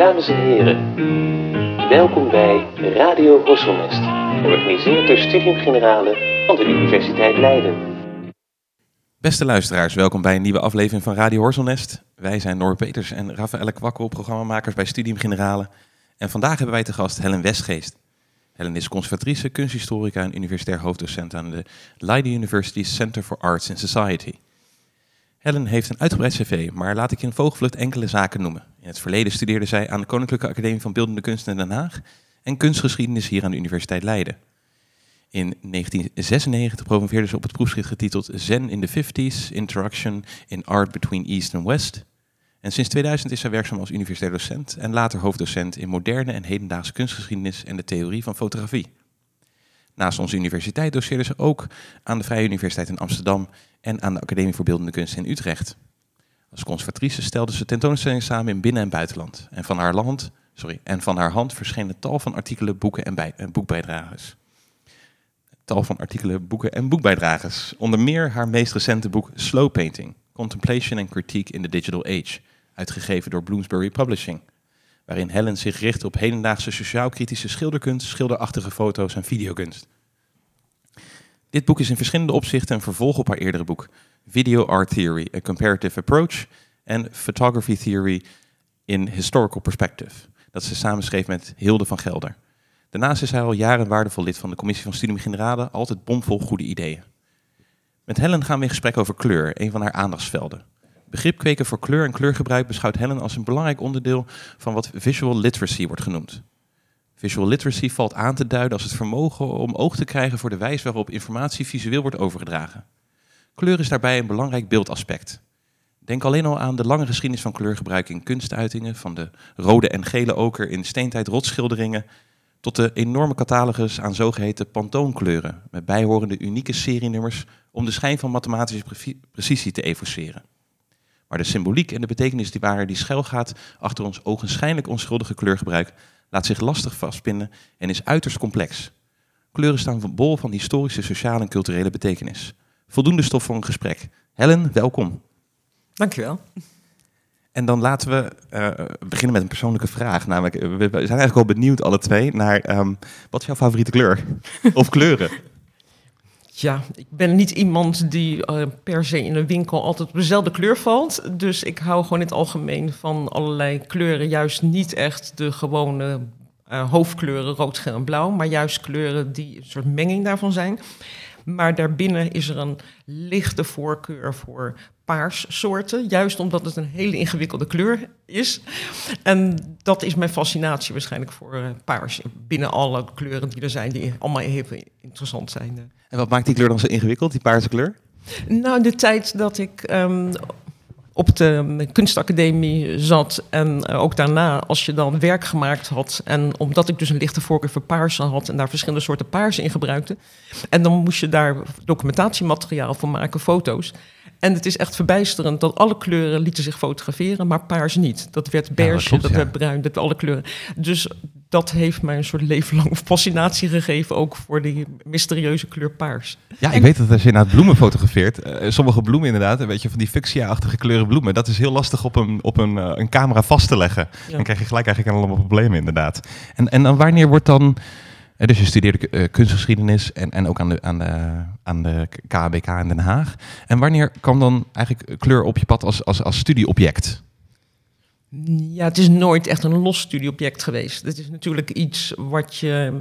Dames en heren, welkom bij Radio Horselnest, georganiseerd door Studium Generale van de Universiteit Leiden. Beste luisteraars, welkom bij een nieuwe aflevering van Radio Horselnest. Wij zijn Noor Peters en Rafaelle Kwakkel, programmamakers bij Studium Generale. En vandaag hebben wij te gast Helen Westgeest. Helen is conservatrice, kunsthistorica en universitair hoofddocent aan de Leiden University Center for Arts and Society. Helen heeft een uitgebreid cv, maar laat ik in vogelvlucht enkele zaken noemen. In het verleden studeerde zij aan de Koninklijke Academie van Beeldende Kunsten in Den Haag en kunstgeschiedenis hier aan de Universiteit Leiden. In 1996 promoveerde ze op het proefschrift getiteld Zen in the 50s, Interaction in Art Between East and West. En sinds 2000 is zij werkzaam als universitair docent en later hoofddocent in moderne en hedendaagse kunstgeschiedenis en de theorie van fotografie. Naast onze universiteit doseerde ze ook aan de Vrije Universiteit in Amsterdam en aan de Academie voor Beeldende Kunsten in Utrecht. Als conservatrice stelde ze tentoonstellingen samen in binnen- en buitenland. En van haar, land, sorry, en van haar hand verschenen tal van artikelen, boeken en, bij, boekbijdragers. Tal van artikelen, boeken en boekbijdragers. Onder meer haar meest recente boek Slow Painting, Contemplation and Critique in the Digital Age, uitgegeven door Bloomsbury Publishing. Waarin Helen zich richt op hedendaagse sociaal-kritische schilderkunst, schilderachtige foto's en videokunst. Dit boek is in verschillende opzichten een vervolg op haar eerdere boek, Video Art Theory, A Comparative Approach en Photography Theory in Historical Perspective, dat ze samenschreef met Hilde van Gelder. Daarnaast is hij al jaren waardevol lid van de commissie van Studium Generale, altijd bomvol goede ideeën. Met Helen gaan we in gesprek over kleur, een van haar aandachtsvelden. Begrip kweken voor kleur en kleurgebruik beschouwt Helen als een belangrijk onderdeel van wat visual literacy wordt genoemd. Visual literacy valt aan te duiden als het vermogen om oog te krijgen voor de wijze waarop informatie visueel wordt overgedragen. Kleur is daarbij een belangrijk beeldaspect. Denk alleen al aan de lange geschiedenis van kleurgebruik in kunstuitingen, van de rode en gele oker in steentijd rotschilderingen, tot de enorme catalogus aan zogeheten pantoonkleuren, met bijhorende unieke serienummers om de schijn van mathematische precisie te evoceren. Maar de symboliek en de betekenis die waar die schuilgaat achter ons ogenschijnlijk onschuldige kleurgebruik laat zich lastig vastpinnen en is uiterst complex. Kleuren staan bol van historische, sociale en culturele betekenis. Voldoende stof voor een gesprek. Helen, welkom. Dankjewel. En dan laten we uh, beginnen met een persoonlijke vraag. Namelijk, we zijn eigenlijk al benieuwd alle twee naar um, wat is jouw favoriete kleur? of kleuren? Ja, ik ben niet iemand die uh, per se in een winkel altijd op dezelfde kleur valt. Dus ik hou gewoon in het algemeen van allerlei kleuren. Juist niet echt de gewone uh, hoofdkleuren rood, geel en blauw. Maar juist kleuren die een soort menging daarvan zijn. Maar daarbinnen is er een lichte voorkeur voor paarssoorten. Juist omdat het een hele ingewikkelde kleur is. En dat is mijn fascinatie waarschijnlijk voor uh, paars. Binnen alle kleuren die er zijn, die allemaal even interessant zijn. En wat maakt die kleur dan zo ingewikkeld, die paarse kleur? Nou, de tijd dat ik um, op de kunstacademie zat en uh, ook daarna, als je dan werk gemaakt had en omdat ik dus een lichte voorkeur voor paarse had en daar verschillende soorten paarse in gebruikte, en dan moest je daar documentatiemateriaal voor maken, foto's. En het is echt verbijsterend dat alle kleuren lieten zich fotograferen, maar paars niet. Dat werd beige, ja, dat, klopt, dat ja. werd bruin, dat alle kleuren. Dus dat heeft mij een soort leven lang fascinatie gegeven, ook voor die mysterieuze kleur paars. Ja, ik weet dat als je naar bloemen fotografeert, uh, sommige bloemen inderdaad, een beetje van die fuchsia-achtige kleuren bloemen, dat is heel lastig op een, op een, uh, een camera vast te leggen. Ja. Dan krijg je gelijk eigenlijk allemaal problemen inderdaad. En, en dan wanneer wordt dan... Dus je studeerde kunstgeschiedenis en, en ook aan de, aan, de, aan de KBK in Den Haag. En wanneer kwam dan eigenlijk kleur op je pad als, als, als studieobject? Ja, het is nooit echt een los studieobject geweest. Het is natuurlijk iets wat je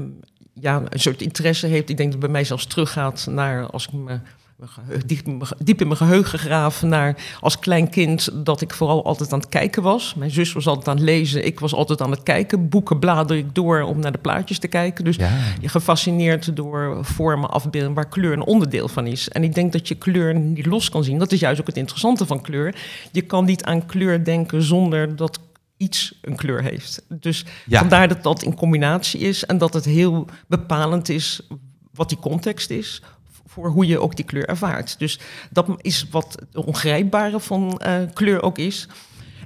ja, een soort interesse heeft. Ik denk dat het bij mij zelfs teruggaat naar als ik me diep, diep in mijn geheugen graven naar als klein kind dat ik vooral altijd aan het kijken was. Mijn zus was altijd aan het lezen, ik was altijd aan het kijken. Boeken blader ik door om naar de plaatjes te kijken. Dus ja. je gefascineerd door vormen, afbeelden waar kleur een onderdeel van is. En ik denk dat je kleur niet los kan zien. Dat is juist ook het interessante van kleur. Je kan niet aan kleur denken zonder dat iets een kleur heeft. Dus ja. vandaar dat dat in combinatie is en dat het heel bepalend is wat die context is voor hoe je ook die kleur ervaart. Dus dat is wat het ongrijpbare van uh, kleur ook is.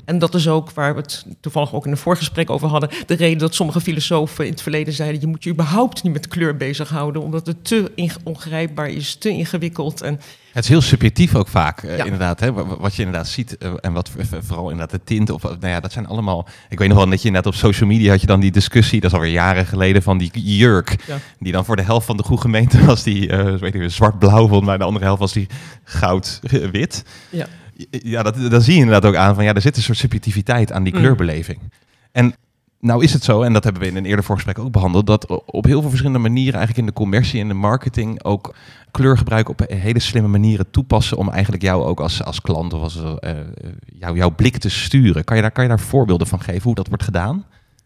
En dat is ook waar we het toevallig ook in een voorgesprek over hadden. De reden dat sommige filosofen in het verleden zeiden: je moet je überhaupt niet met kleur bezighouden, omdat het te ongrijpbaar is, te ingewikkeld. En het is heel subjectief ook vaak, uh, Ja. inderdaad. Hè? Wa- Wat je inderdaad ziet eh, en wat vooral inderdaad de tint. Of, eh, nou ja, dat zijn allemaal... Ik weet nog wel dat je inderdaad op social media had je dan die discussie, dat is alweer jaren geleden, van die jurk. Ja. Die dan voor de helft van de goede gemeente was die eh, weet ik, zwart-blauw, volgens mij de andere helft was die goud-wit. ja. Ja, dat, dat zie je inderdaad ook aan van ja, er zit een soort subjectiviteit aan die Mm. kleurbeleving. En nou is het zo, en dat hebben we in een eerder voorgesprek ook behandeld, dat op heel veel verschillende manieren eigenlijk in de commercie en de marketing ook kleurgebruik op hele slimme manieren toepassen om eigenlijk jou ook als, als klant of als jou, jouw blik te sturen. Kan je, daar, kan je daar voorbeelden van geven hoe dat wordt gedaan?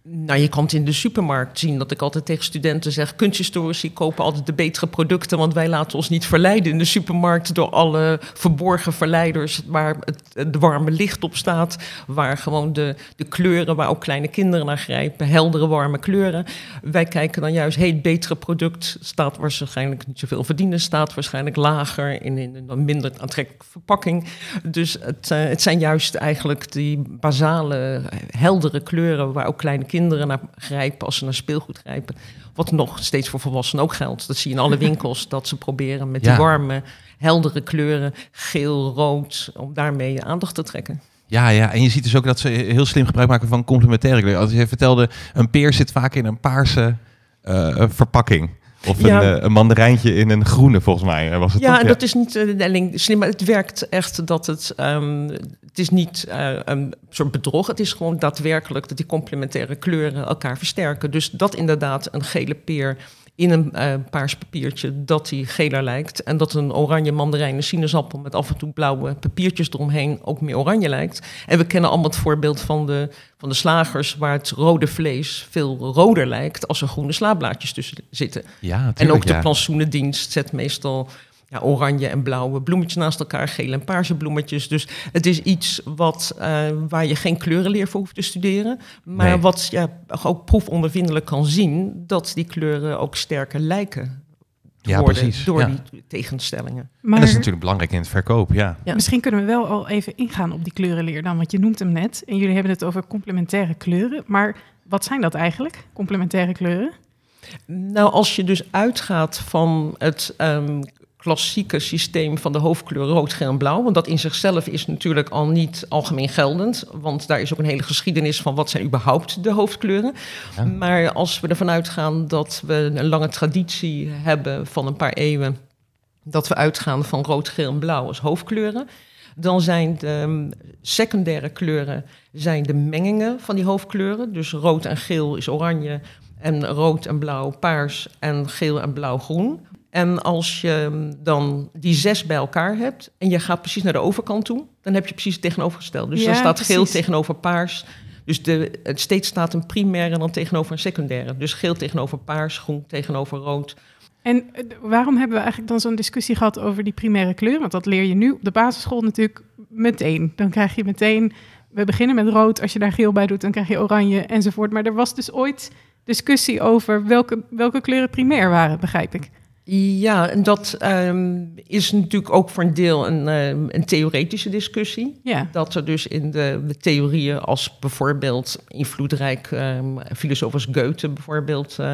Nou, je kan het in de supermarkt zien dat ik altijd tegen studenten zeg: kunsthistorici kopen altijd de betere producten, want wij laten ons niet verleiden in de supermarkt door alle verborgen verleiders waar het, warme licht op staat, waar gewoon de, de kleuren, waar ook kleine kinderen naar grijpen, heldere warme kleuren. Wij kijken dan juist, hey, het betere product staat waarschijnlijk niet zoveel verdienen, staat waarschijnlijk lager in, in een minder aantrekkelijke verpakking. Dus het, eh, het zijn juist eigenlijk die basale, heldere kleuren waar ook kleine kinderen naar grijpen als ze naar speelgoed grijpen. Wat nog steeds voor volwassenen ook geldt. Dat zie je in alle winkels, dat ze proberen met Ja. die warme, heldere kleuren, geel, rood, om daarmee aandacht te trekken. Ja, ja, en je ziet dus ook dat ze heel slim gebruik maken van complementaire kleur. Als je vertelde, een peer zit vaak in een paarse eh, verpakking. Of Ja. eh, een mandarijntje in een groene, volgens mij. eh, Was het Ja, en dat is niet eh, alleen slim, maar het werkt echt dat het. ehm, het is niet eh, een soort bedrog. Het is gewoon daadwerkelijk dat die complementaire kleuren elkaar versterken. Dus dat inderdaad een gele peer in een eh, paars papiertje, dat die geler lijkt. En dat een oranje mandarijn, een sinaasappel met af en toe blauwe papiertjes eromheen ook meer oranje lijkt. En we kennen allemaal het voorbeeld van de, van de slagers, waar het rode vlees veel roder lijkt als er groene slaablaadjes tussen zitten. Ja, En ook de ja. plantsoenendienst zet meestal ja, oranje en blauwe bloemetjes naast elkaar, gele en paarse bloemetjes. Dus het is iets wat, eh, waar je geen kleurenleer voor hoeft te studeren. Maar Nee. wat ja, ook proefondervindelijk kan zien dat die kleuren ook sterker lijken Ja, worden precies. door Ja. die tegenstellingen. En Maar dat is natuurlijk belangrijk in het verkoop, ja. Ja. misschien kunnen we wel al even ingaan op die kleurenleer dan. Want je noemt hem net en jullie hebben het over complementaire kleuren. Maar wat zijn dat eigenlijk, complementaire kleuren? Nou, als je dus uitgaat van het ehm, klassieke systeem van de hoofdkleur rood, geel en blauw, want dat in zichzelf is natuurlijk al niet algemeen geldend, want daar is ook een hele geschiedenis van wat zijn überhaupt de hoofdkleuren. Ja. Maar als we ervan uitgaan dat we een lange traditie hebben van een paar eeuwen, dat we uitgaan van rood, geel en blauw als hoofdkleuren, dan zijn de ehm, secundaire kleuren zijn de mengingen van die hoofdkleuren. Dus rood en geel is oranje en rood en blauw paars en geel en blauw groen. En als je dan die zes bij elkaar hebt en je gaat precies naar de overkant toe, dan heb je precies het tegenovergestelde. Dus Ja, dan staat geel tegenover paars. Dus de, het steeds staat een primaire dan tegenover een secundaire. Dus geel tegenover paars, groen tegenover rood. En eh, waarom hebben we eigenlijk dan zo'n discussie gehad over die primaire kleur? Want dat leer je nu op de basisschool natuurlijk meteen. Dan krijg je meteen, we beginnen met rood, als je daar geel bij doet, dan krijg je oranje enzovoort. Maar er was dus ooit discussie over welke, welke kleuren primair waren, begrijp ik. Ja, en dat ehm, is natuurlijk ook voor een deel een, ehm, een theoretische discussie. Ja, Dat er dus in de, de theorieën als bijvoorbeeld invloedrijk um, filosoof als Goethe bijvoorbeeld, uh,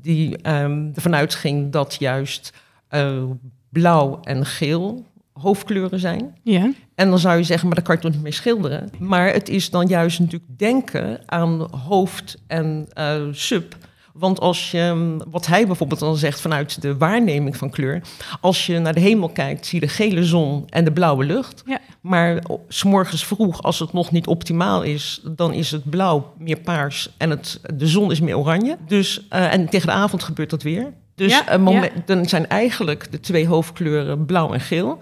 die ervan uitging dat juist uh, blauw en geel hoofdkleuren zijn. ja. En dan zou je zeggen, maar daar kan je toch niet mee schilderen. Maar het is dan juist natuurlijk denken aan hoofd en uh, sub. Want als je, wat hij bijvoorbeeld dan zegt vanuit de waarneming van kleur. Als je naar de hemel kijkt, zie je de gele zon en de blauwe lucht. Ja. Maar s morgens vroeg, als het nog niet optimaal is, dan is het blauw meer paars en het, de zon is meer oranje. Dus, uh, en tegen de avond gebeurt dat weer. Dus Ja, uh, moment, ja. dan zijn eigenlijk de twee hoofdkleuren blauw en geel.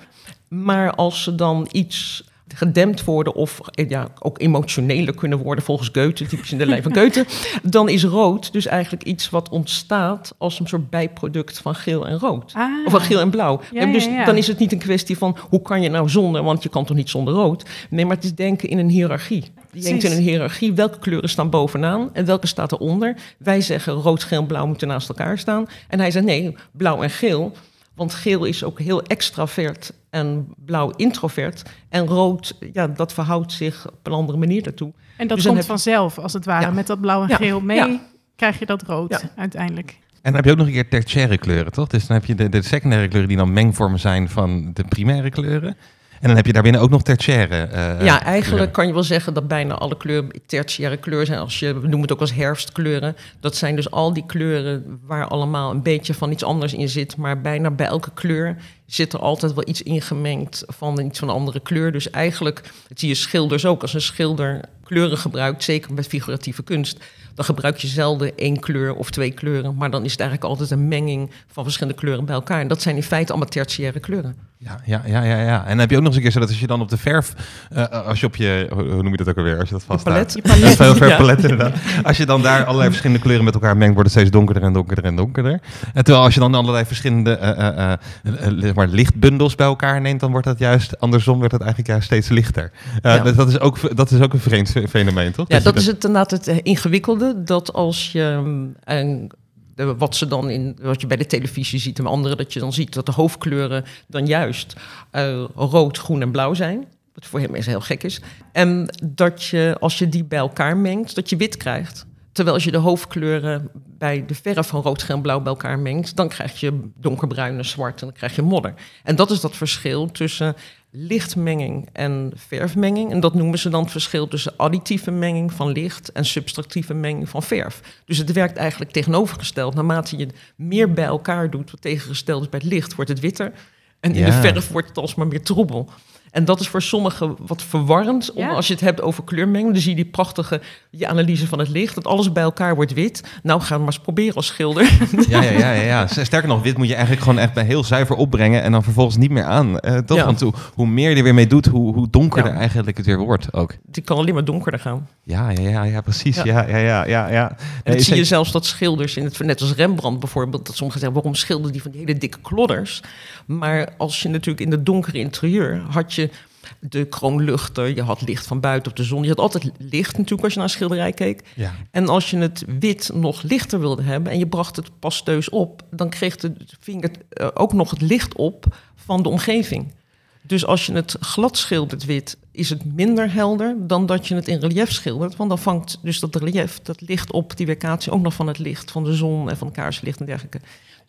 Maar als ze dan iets gedempt worden of ja, ook emotioneler kunnen worden volgens Goethe, typisch in de lijn van Goethe, dan is rood dus eigenlijk iets wat ontstaat als een soort bijproduct van geel en rood. Ah. Of van geel en blauw. Ja, en dus ja, ja. dan is het niet een kwestie van hoe kan je nou zonder, want je kan toch niet zonder rood. Nee, maar het is denken in een hiërarchie. Je denkt in een hiërarchie, welke kleuren staan bovenaan en welke staat eronder. Wij zeggen rood, geel en blauw moeten naast elkaar staan. En hij zegt nee, blauw en geel. Want geel is ook heel extravert en blauw introvert. En rood, ja, dat verhoudt zich op een andere manier daartoe. En dat Dus komt vanzelf, als het ware. Ja. Met dat blauw en Ja. geel mee Ja. krijg je dat rood Ja. uiteindelijk. En dan heb je ook nog een keer tertiaire kleuren, toch? Dus dan heb je de, de secundaire kleuren die dan mengvormen zijn van de primaire kleuren. En dan heb je daarbinnen ook nog tertiaire eh, Ja, eigenlijk kleuren. kan je wel zeggen dat bijna alle kleuren tertiaire kleuren zijn. Als je we noemen het ook als herfstkleuren. Dat zijn dus al die kleuren waar allemaal een beetje van iets anders in zit. Maar bijna bij elke kleur zit er altijd wel iets ingemengd van iets van een andere kleur. Dus eigenlijk, dat zie je schilders ook. Als een schilder kleuren gebruikt, zeker met figuratieve kunst, dan gebruik je zelden één kleur of twee kleuren. Maar dan is het eigenlijk altijd een menging van verschillende kleuren bij elkaar. En dat zijn in feite allemaal tertiaire kleuren. Ja, ja, ja, ja, ja. En dan heb je ook nog eens een keer zo dat als je dan op de verf, eh, als je op je, hoe noem je dat ook alweer, als je dat vast palet. Je palet. Veel Ja. verpalet inderdaad. Als je dan daar allerlei verschillende kleuren met elkaar mengt, wordt het steeds donkerder en donkerder en donkerder. En terwijl als je dan allerlei verschillende eh, eh, eh, eh, zeg maar lichtbundels bij elkaar neemt, dan wordt dat juist andersom, wordt het eigenlijk juist steeds lichter. Eh, Ja. dus dat, is ook, dat is ook een vreemd fenomeen, toch? Ja, je dat is het inderdaad het eh, ingewikkelde. Dat als je mm, en de- wat ze dan in wat je bij de televisie ziet en andere dat je dan ziet dat de hoofdkleuren dan juist eh, rood, groen en blauw zijn. Wat voor heel mensen heel gek is. En dat je als je die bij elkaar mengt, dat je wit krijgt. Terwijl als je de hoofdkleuren bij de verf van rood, geel en blauw bij elkaar mengt, dan krijg je donkerbruin en zwart en dan krijg je modder. En dat is dat verschil tussen lichtmenging en verfmenging. En dat noemen ze dan het verschil tussen additieve menging van licht en subtractieve menging van verf. Dus het werkt eigenlijk tegenovergesteld. Naarmate je meer bij elkaar doet, wat tegengesteld is bij het licht, wordt het witter. En in de verf wordt het alsmaar meer troebel. En dat is voor sommigen wat verwarrend. Om, Ja. Als je het hebt over kleurmenging, dan zie je die prachtige je analyse van het licht. Dat alles bij elkaar wordt wit. Nou, ga maar eens proberen als schilder. Ja, ja, ja, ja, ja. Sterker nog, wit moet je eigenlijk gewoon echt bij heel zuiver opbrengen en dan vervolgens niet meer aan. Eh, toch? Ja. Want hoe, hoe meer je er weer mee doet, hoe, hoe donkerder Ja. eigenlijk het weer wordt ook. Die kan alleen maar donkerder gaan. Ja, ja, ja, ja precies. Ja, Ja. ja, ja, ja. ja. En Nee, zie je zelfs dat schilders, in het, net als Rembrandt bijvoorbeeld, dat sommigen zeggen, waarom schilderen die van die hele dikke klodders? Maar als je natuurlijk in het donkere interieur had je de kroonluchter, je had licht van buiten op de zon, je had altijd licht natuurlijk als je naar een schilderij keek. Ja. En als je het wit nog lichter wilde hebben en je bracht het pasteus op, dan kreeg de vinger eh, ook nog het licht op van de omgeving. Dus als je het glad schildert wit, is het minder helder dan dat je het in relief schildert. Want dan vangt dus dat relief, dat licht op, die weerkaatsing ook nog van het licht van de zon en van kaarslicht en dergelijke.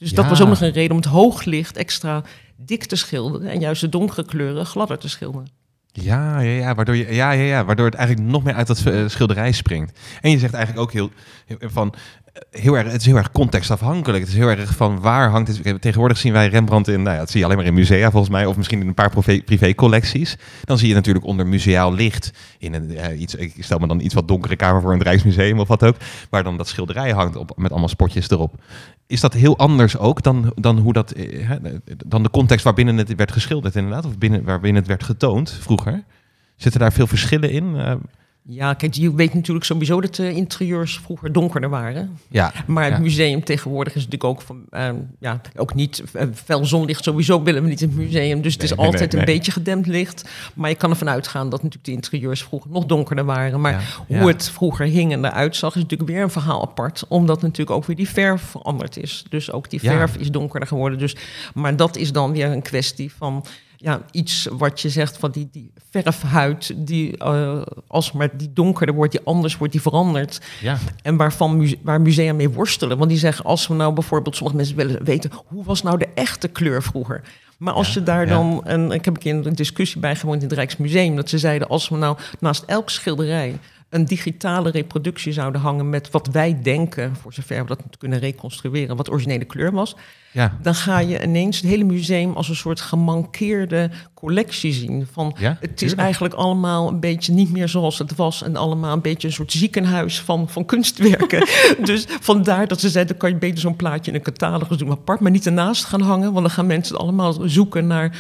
Dus dat was ook nog een reden om het hooglicht extra dik te schilderen en juist de donkere kleuren gladder te schilderen. Ja, ja, ja, waardoor, je, ja, ja, ja, waardoor het eigenlijk nog meer uit dat eh, schilderij springt. En je zegt eigenlijk ook heel, van, heel erg, het is heel erg contextafhankelijk. Het is heel erg van waar hangt het. Tegenwoordig zien wij Rembrandt in, nou ja, dat zie je alleen maar in musea volgens mij, of misschien in een paar privé- privécollecties. Dan zie je natuurlijk onder museaal licht in een, eh, iets, ik stel me dan iets wat donkere kamer voor een Rijksmuseum of wat ook, waar dan dat schilderij hangt op, met allemaal spotjes erop. Is dat heel anders ook dan, dan, hoe dat, eh, dan de context waarbinnen het werd geschilderd inderdaad, of binnen, waarbinnen het werd getoond vroeger? Zitten daar veel verschillen in? Eh, Ja, kijk, je weet natuurlijk sowieso dat de interieurs vroeger donkerder waren. ja, Maar het Ja. museum tegenwoordig is natuurlijk ook van, ehm, ja, ook niet eh, fel zonlicht. Sowieso willen we niet in het museum. Dus het Nee, is nee, altijd nee, een beetje gedempt licht. Maar je kan ervan uitgaan dat natuurlijk de interieurs vroeger nog donkerder waren. Maar Ja, hoe het vroeger hing en eruit zag, is natuurlijk weer een verhaal apart. Omdat natuurlijk ook weer die verf veranderd is. Dus ook die verf is donkerder geworden. Dus, maar dat is dan weer een kwestie van ja, iets wat je zegt van die, die verfhuid, die als maar die donkerder wordt, die anders wordt, die verandert. ja. En waarvan muse- waar musea mee worstelen. Want die zeggen, als we nou bijvoorbeeld, sommige mensen willen weten, hoe was nou de echte kleur vroeger? Maar als Ja, je daar dan, en ik heb een keer een discussie bijgewoond in het Rijksmuseum, dat ze zeiden, als we nou naast elk schilderij een digitale reproductie zouden hangen met wat wij denken, voor zover we dat kunnen reconstrueren, wat originele kleur was, ja. dan ga je ineens het hele museum als een soort gemankeerde collectie zien. Van Ja, het is eigenlijk allemaal een beetje niet meer zoals het was. En allemaal een beetje een soort ziekenhuis van, van kunstwerken. dus vandaar dat ze zeiden, dan kan je beter zo'n plaatje in een catalogus doen apart. Maar niet ernaast gaan hangen. Want dan gaan mensen allemaal zoeken naar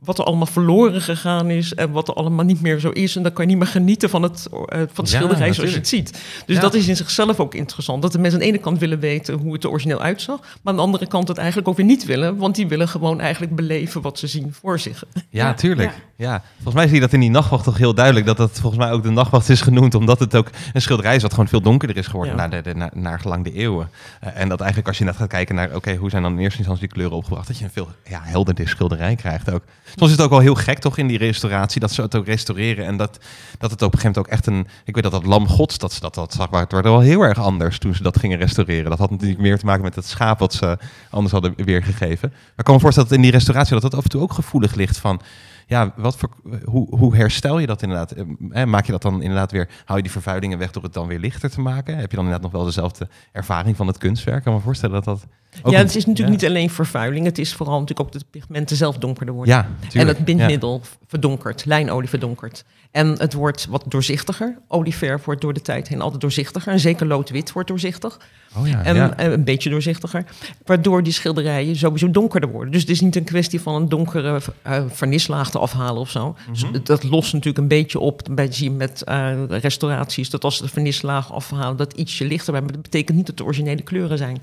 wat er allemaal verloren gegaan is. En wat er allemaal niet meer zo is. En dan kan je niet meer genieten van het, eh, van het Ja, schilderij zoals je het ziet. Dus Ja. dat is in zichzelf ook interessant. Dat de mensen aan de ene kant willen weten hoe het er origineel uitzag. Maar aan de andere kant het eigenlijk ook weer niet willen. Want die willen gewoon eigenlijk beleven wat ze zien voor zich. Ja, tuurlijk. Ja. Ja, volgens mij zie je dat in die nachtwacht toch heel duidelijk. Dat dat volgens mij ook de nachtwacht is genoemd. Omdat het ook een schilderij is wat gewoon veel donkerder is geworden Ja. naar, de, de, naar, naar gelang de eeuwen. Eh, en dat eigenlijk als je net gaat kijken naar, oké, hoe zijn dan in eerste instantie die kleuren opgebracht? Dat je een veel ja, helderder schilderij krijgt ook. Soms is het ook wel heel gek toch in die restauratie, dat ze het ook restaureren. En dat, dat het op een gegeven moment ook echt een, ik weet dat dat lam gods, dat ze dat, dat zag, maar het werd wel heel erg anders toen ze dat gingen restaureren. Dat had natuurlijk meer te maken met het schaap wat ze anders hadden weergegeven. Maar ik kan me voorstellen dat in die restauratie dat dat af en toe ook gevoelig ligt van, ja, wat voor, hoe, hoe herstel je dat inderdaad? Eh, hè, Maak je dat dan inderdaad weer, hou je die vervuilingen weg door het dan weer lichter te maken? Heb je dan inderdaad nog wel dezelfde ervaring van het kunstwerk? Ik kan me voorstellen dat dat... ook ja, het is natuurlijk ja. niet alleen vervuiling. Het is vooral natuurlijk ook dat de pigmenten zelf donkerder worden. Ja, en het bindmiddel verdonkert, lijnolie verdonkert. En het wordt wat doorzichtiger. Olieverf wordt door de tijd heen altijd doorzichtiger. En zeker loodwit wordt doorzichtig. Oh ja, En eh, een beetje doorzichtiger. Waardoor die schilderijen sowieso donkerder worden. Dus het is niet een kwestie van een donkere eh vernislaag te afhalen of zo. Dus Mhm. dat lost natuurlijk een beetje op. Bij zie je met eh, restauraties dat als ze de vernislaag afhalen, dat ietsje lichter wordt. Maar dat betekent niet dat de originele kleuren zijn.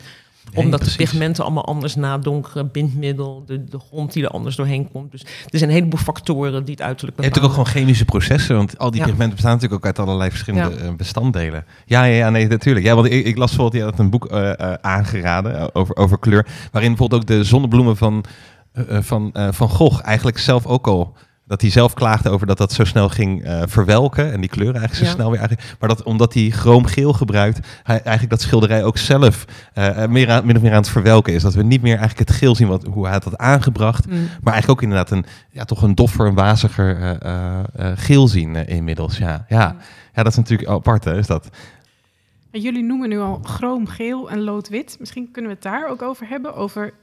Nee, Omdat precies. de pigmenten allemaal anders nadonkeren, bindmiddel, de, de grond die er anders doorheen komt. Dus er zijn een heleboel factoren die het uiterlijk Je hebt bepalen. ook gewoon chemische processen, want al die Ja. pigmenten bestaan natuurlijk ook uit allerlei verschillende Ja. eh, bestanddelen. Ja, ja, ja, nee, natuurlijk. Ja, want ik, ik las bijvoorbeeld, je had een boek eh, eh, aangeraden over, over kleur, waarin bijvoorbeeld ook de zonnebloemen van, eh, van, van Gogh eigenlijk zelf ook al, dat hij zelf klaagde over dat dat zo snel ging eh, verwelken en die kleuren eigenlijk zo Ja. snel weer eigenlijk, maar dat omdat hij chroomgeel gebruikt, hij eigenlijk dat schilderij ook zelf eh, eh, meer aan, min of meer aan het verwelken is. Dat we niet meer eigenlijk het geel zien wat, hoe hij had dat aangebracht, Mm. maar eigenlijk ook inderdaad een, ja, toch een doffer, een waziger geel zien inmiddels. Ja. Ja. ja, dat is natuurlijk apart, hè, is dat. Jullie noemen nu al chroom, geel en loodwit. Misschien kunnen we het daar ook over hebben, over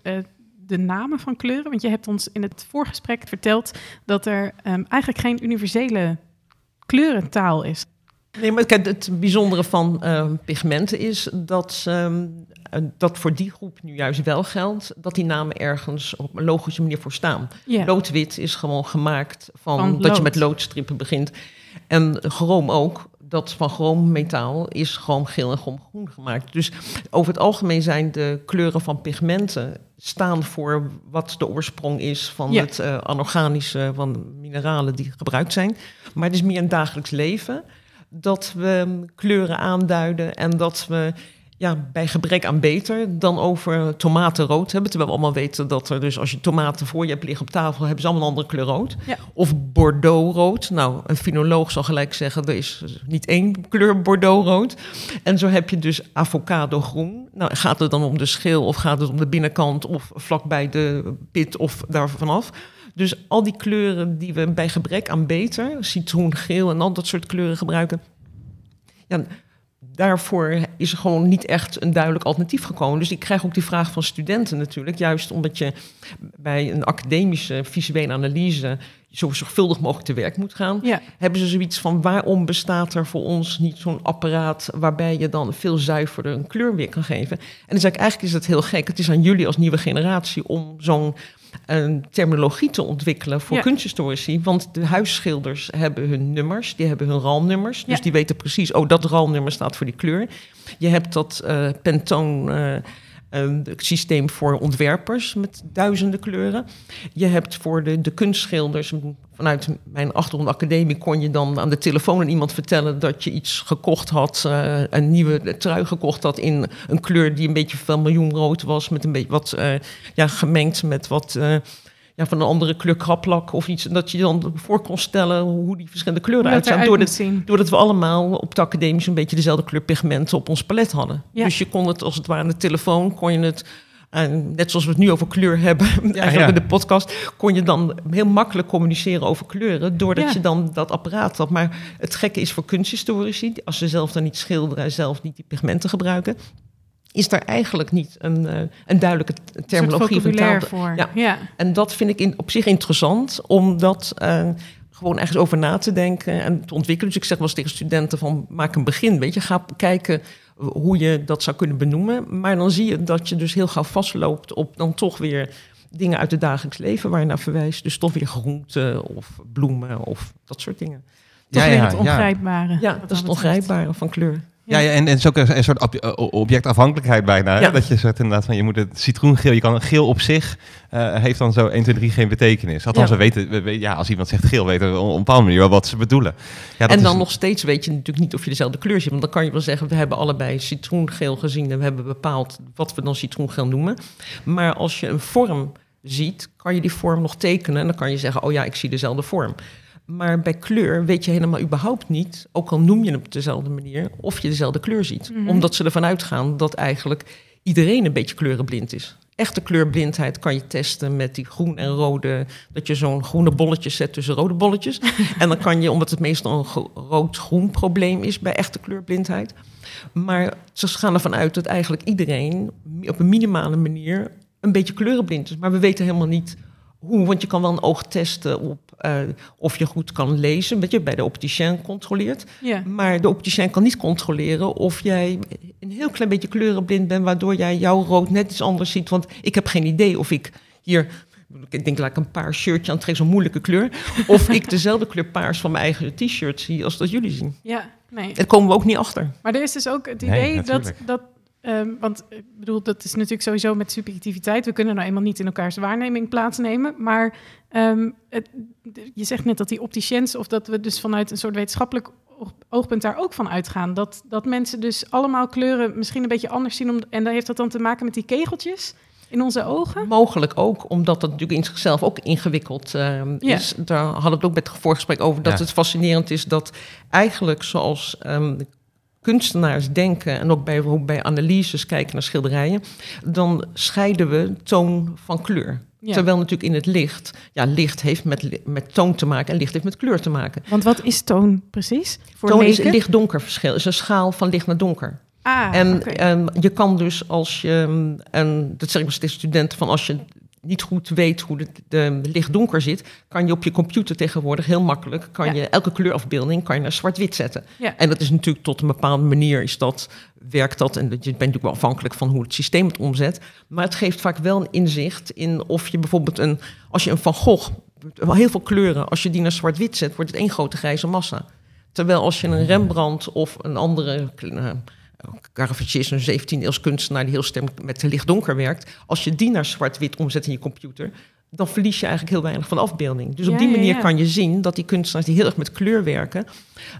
de namen van kleuren. Want je hebt ons in het voorgesprek verteld dat er ehm, eigenlijk geen universele kleurentaal is. Nee, maar kijk, het bijzondere van eh, pigmenten is dat, ehm, eh, dat voor die groep nu juist wel geldt dat die namen ergens op een logische manier voor staan. Loodwit is gewoon gemaakt van, Van dat je met loodstrippen begint. En chroom ook. Dat van chroommetaal is gewoon geel en groen gemaakt. Dus over het algemeen zijn de kleuren van pigmenten staan voor wat de oorsprong is van Ja. het eh, anorganische, van de mineralen die gebruikt zijn. Maar het is meer een dagelijks leven dat we kleuren aanduiden en dat we ja, bij gebrek aan beter dan over tomaten rood hebben. Terwijl we allemaal weten dat er dus als je tomaten voor je hebt liggen op tafel, hebben ze allemaal een andere kleur rood. Ja. Of bordeaux rood. Nou, een finoloog zal gelijk zeggen, er is niet één kleur bordeaux rood. En zo heb je dus avocado groen. Nou, gaat het dan om de schil of gaat het om de binnenkant of vlakbij de pit of daar vanaf? Dus al die kleuren die we bij gebrek aan beter, citroen, geel en al dat soort kleuren gebruiken, ja, daarvoor is er gewoon niet echt een duidelijk alternatief gekomen. Dus ik krijg ook die vraag van studenten natuurlijk, juist omdat je bij een academische visuele analyse zo zorgvuldig mogelijk te werk moet gaan. Ja. Hebben ze zoiets van waarom bestaat er voor ons niet zo'n apparaat waarbij je dan veel zuiverder een kleur weer kan geven? En dan zeg ik eigenlijk is dat heel gek. Het is aan jullie als nieuwe generatie om zo'n een terminologie te ontwikkelen voor Ja. kunsthistorici. Want de huisschilders hebben hun nummers, die hebben hun RAL-nummers. Dus Ja. die weten precies, oh, dat RAL-nummer staat voor die kleur. Je hebt dat eh Pantone eh, eh, systeem voor ontwerpers met duizenden kleuren. Je hebt voor de, de kunstschilders, vanuit mijn achtergrond academie, kon je dan aan de telefoon aan iemand vertellen dat je iets gekocht had, eh, een nieuwe trui gekocht had in een kleur die een beetje van miljoenrood was, met een beetje wat eh, ja, gemengd met wat. eh, ja, van een andere kleur kraplak of iets. Dat je dan voor kon stellen hoe die verschillende kleuren uitzagen. eruit Doordat, doordat we allemaal op de academie een beetje dezelfde kleur pigmenten op ons palet hadden. Ja. Dus je kon het als het ware aan de telefoon, kon je het, eh, net zoals we het nu over kleur hebben, eigenlijk ja. in de podcast, kon je dan heel makkelijk communiceren over kleuren, doordat Ja. je dan dat apparaat had. Maar het gekke is voor kunsthistorici, als ze zelf dan niet schilderen, zelf niet die pigmenten gebruiken, is daar eigenlijk niet een, eh, een duidelijke terminologie een taal. voor. Ja. Ja. En dat vind ik in, op zich interessant, omdat eh, gewoon ergens over na te denken en te ontwikkelen. Dus ik zeg wel eens tegen studenten van maak een begin, weet je. Ga kijken hoe je dat zou kunnen benoemen. Maar dan zie je dat je dus heel gauw vastloopt op dan toch weer dingen uit het dagelijks leven waar je naar verwijst. Dus toch weer groenten of bloemen of dat soort dingen. Toch Ja, weer ja, het ja. ongrijpbare. Ja, wat dat is het ongrijpbare van kleur. Ja, ja, en, en het is ook een, soort ob- eh, objectafhankelijkheid bijna. Ja. Dat je zegt inderdaad van je moet het citroengeel, je kan geel op zich eh, heeft dan zo 1, 2, 3 geen betekenis. Althans, Ja. we weten, we, we- ja, als iemand zegt geel, weten we op een bepaalde manier wel wat ze bedoelen. Ja, dat en dan is- nog steeds weet je natuurlijk niet of je dezelfde kleur ziet. Want dan kan je wel zeggen, we hebben allebei citroengeel gezien en we hebben bepaald wat we dan citroengeel noemen. Maar als je een vorm ziet, kan je die vorm nog tekenen en dan kan je zeggen, oh ja, ik zie dezelfde vorm. Maar bij kleur weet je helemaal überhaupt niet, ook al noem je hem op dezelfde manier, of je dezelfde kleur ziet. Mhm. Omdat ze ervan uitgaan dat eigenlijk iedereen een beetje kleurenblind is. Echte kleurblindheid kan je testen met die groen en rode. Dat je zo'n groene bolletje zet tussen rode bolletjes. en dan kan je, omdat het meestal een gro- rood-groen probleem is bij echte kleurblindheid. Maar ze gaan ervan uit dat eigenlijk iedereen op een minimale manier een beetje kleurenblind is. Maar we weten helemaal niet hoe. Want je kan wel een oog testen op eh, of je goed kan lezen. Wat je bij de opticien controleert. Ja. Maar de opticien kan niet controleren of jij een heel klein beetje kleurenblind bent, waardoor jij jouw rood net iets anders ziet. Want ik heb geen idee of ik hier, ik denk laat ik een paars shirtje aan trek, zo'n moeilijke kleur, of ik dezelfde kleur paars van mijn eigen t-shirt zie als dat jullie zien. ja, nee. Daar komen we ook niet achter. Maar er is dus ook het Nee, idee dat, dat ehm, want ik bedoel, dat is natuurlijk sowieso met subjectiviteit. We kunnen nou eenmaal niet in elkaars waarneming plaatsnemen. Maar ehm, het, je zegt net dat die opticiens, of dat we dus vanuit een soort wetenschappelijk oog- oogpunt daar ook van uitgaan. Dat, dat mensen dus allemaal kleuren misschien een beetje anders zien. Om, en dan heeft dat dan te maken met die kegeltjes in onze ogen. Mogelijk ook, omdat dat natuurlijk in zichzelf ook ingewikkeld eh, Ja. is. Daar hadden we het ook met het voorgesprek over, dat Ja. het fascinerend is dat eigenlijk zoals ehm, kunstenaars denken en ook bij, bij analyses kijken naar schilderijen, dan scheiden we toon van kleur. Ja. Terwijl natuurlijk in het licht, ja, licht heeft met, met toon te maken en licht heeft met kleur te maken. Want wat is toon precies? Voor toon is licht-donker verschil, is een schaal van licht naar donker. Ah, En oké. ehm, je kan dus als je, ehm, en dat zeg ik wel tegen studenten, van als je niet goed weet hoe de, de licht-donker zit, kan je op je computer tegenwoordig heel makkelijk, kan Ja. je elke kleurafbeelding kan je naar zwart-wit zetten. Ja. En dat is natuurlijk tot een bepaalde manier is dat, werkt dat, en dat je bent natuurlijk wel afhankelijk van hoe het systeem het omzet, maar het geeft vaak wel een inzicht in of je bijvoorbeeld een, als je een Van Gogh, wel heel veel kleuren, als je die naar zwart-wit zet, wordt het één grote grijze massa. Terwijl als je een Rembrandt of een andere Caravagge is een 17e eeuws kunstenaar die heel sterk met licht-donker werkt. Als je die naar zwart-wit omzet in je computer, dan verlies je eigenlijk heel weinig van afbeelding. Dus Ja, op die manier ja. kan je zien dat die kunstenaars die heel erg met kleur werken,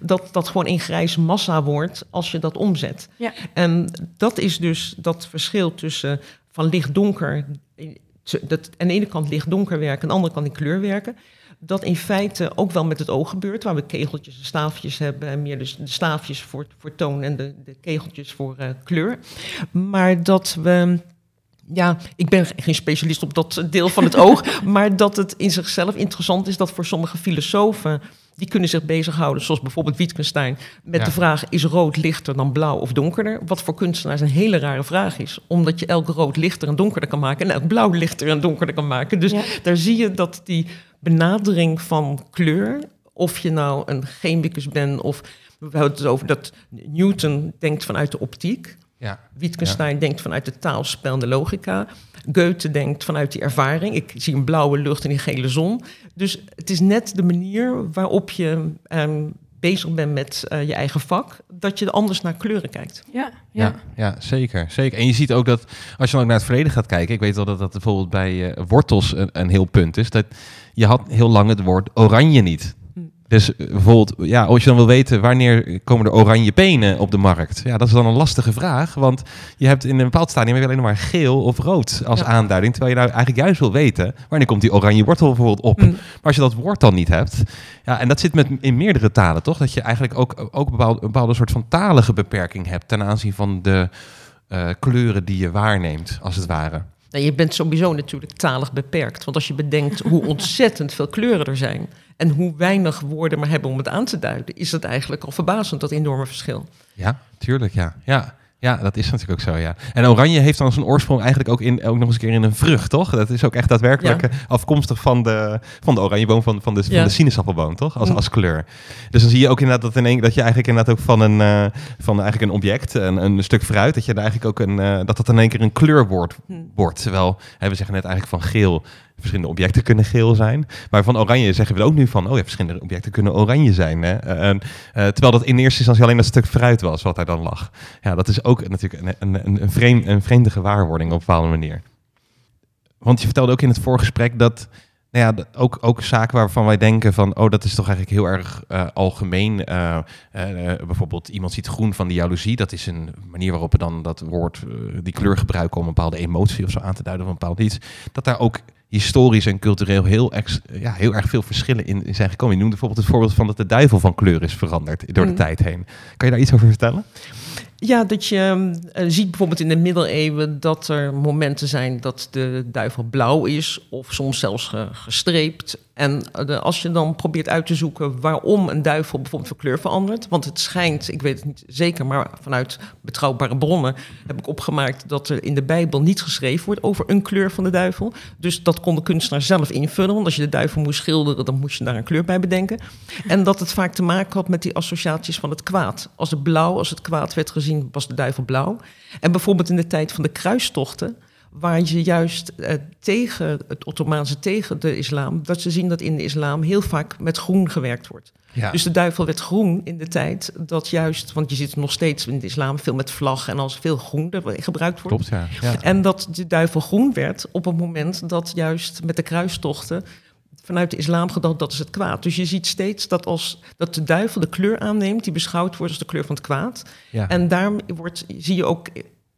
dat dat gewoon een grijze massa wordt als je dat omzet. En dat is dus dat verschil tussen van licht-donker, eh, dat aan de ene kant licht-donker werken, aan de andere kant in kleur werken. Dat in feite ook wel met het oog gebeurt, waar we kegeltjes en staafjes hebben. En meer dus de staafjes voor, voor toon en de, de kegeltjes voor eh, kleur. Maar dat we. Ja, ik ben geen specialist op dat deel van het oog. maar dat het in zichzelf interessant is dat voor sommige filosofen. die kunnen zich bezighouden, zoals bijvoorbeeld Wittgenstein. met Ja. de vraag: is rood lichter dan blauw of donkerder? Wat voor kunstenaars een hele rare vraag is. Omdat je elk rood lichter en donkerder kan maken. en elk blauw lichter en donkerder kan maken. Dus Ja. daar zie je dat die benadering van kleur. of je nou een chemicus bent of. we hebben het over dat Newton denkt vanuit de optiek. Ja. Wittgenstein denkt vanuit de taalspel en de logica. Goethe denkt vanuit die ervaring. Ik zie een blauwe lucht en een gele zon. Dus het is net de manier waarop je ehm, bezig bent met eh, je eigen vak... dat je anders naar kleuren kijkt. ja, Ja, ja. ja, zeker, zeker. En je ziet ook dat als je dan ook naar het verleden gaat kijken, ik weet wel dat dat bijvoorbeeld bij eh, wortels een, een heel punt is. Dat je had heel lang het woord oranje niet. Hm. Dus eh, bijvoorbeeld, ja, als je dan wil weten wanneer komen er oranje penen op de markt, ja, dat is dan een lastige vraag, want je hebt in een bepaald stadium heb je alleen maar geel of rood als Ja. aanduiding, terwijl je nou eigenlijk juist wil weten wanneer komt die oranje wortel bijvoorbeeld op. Hm. Maar als je dat woord dan niet hebt, ja, en dat zit met, in meerdere talen, toch? Dat je eigenlijk ook, ook een, bepaalde, een bepaalde soort van talige beperking hebt ten aanzien van de eh, kleuren die je waarneemt, als het ware. Nou, je bent sowieso natuurlijk talig beperkt. Want als je bedenkt hoe ontzettend veel kleuren er zijn... en hoe weinig woorden maar hebben om het aan te duiden... is dat eigenlijk al verbazend, dat enorme verschil. Ja, tuurlijk, ja. Ja, ja dat is natuurlijk ook zo, ja. En oranje heeft dan zijn oorsprong eigenlijk ook, in, ook nog eens een keer in een vrucht, toch? Dat is ook echt daadwerkelijk Ja. eh, afkomstig van de, van de oranjeboom, van, van, de, van de sinaasappelboom, toch? Als, als kleur. Dus dan zie je ook inderdaad dat, in een, dat je eigenlijk inderdaad ook van een, eh, van eigenlijk een object, een, een stuk fruit, dat je daar eigenlijk ook een, eh, dat dat in één keer een kleur wordt. Hm. wordt. Terwijl, hè, we zeggen net eigenlijk van geel verschillende objecten kunnen geel zijn. Maar van oranje zeggen we ook nu van, oh ja, verschillende objecten kunnen oranje zijn. Hè? En, eh, terwijl dat in eerste instantie alleen een stuk fruit was wat daar dan lag. Ja, dat is ook natuurlijk een, een, een, een vreemde gewaarwording op een bepaalde manier. Want je vertelde ook in het voorgesprek dat nou ja, ook, ook zaken waarvan wij denken van, oh, dat is toch eigenlijk heel erg uh, algemeen. Bijvoorbeeld iemand ziet groen van die jaloezie. Dat is een manier waarop we dan dat woord, die kleur gebruiken om een bepaalde emotie of zo aan te duiden of een bepaald iets. Dat daar ook historisch en cultureel heel, ex, ja, heel erg veel verschillen in, in, zijn gekomen. Je noemde bijvoorbeeld het voorbeeld van dat de duivel van kleur is veranderd door de mm. tijd heen. Kan je daar iets over vertellen? Ja, dat je uh, ziet bijvoorbeeld in de middeleeuwen dat er momenten zijn dat de duivel blauw is of soms zelfs gestreept. En de, als je dan probeert uit te zoeken waarom een duivel bijvoorbeeld van kleur verandert, want het schijnt, ik weet het niet zeker, maar vanuit betrouwbare bronnen heb ik opgemaakt dat er in de Bijbel niet geschreven wordt over een kleur van de duivel. Dus dat kon de kunstenaar zelf invullen, want als je de duivel moest schilderen, dan moest je daar een kleur bij bedenken. En dat het vaak te maken had met die associaties van het kwaad. Als het blauw, als het kwaad werd gezien, was de duivel blauw. En bijvoorbeeld in de tijd van de kruistochten waar je juist eh, tegen het Ottomaanse, tegen de islam, dat ze zien dat in de islam heel vaak met groen gewerkt wordt. Dus de duivel werd groen in de tijd dat juist, want je zit nog steeds in de islam veel met vlag en als veel groen gebruikt wordt. Klopt, ja. En dat de duivel groen werd op het moment dat juist met de kruistochten vanuit de islam gedacht dat is het kwaad. Dus je ziet steeds dat als dat de duivel de kleur aanneemt die beschouwd wordt als de kleur van het kwaad. Ja. En daar wordt, zie je ook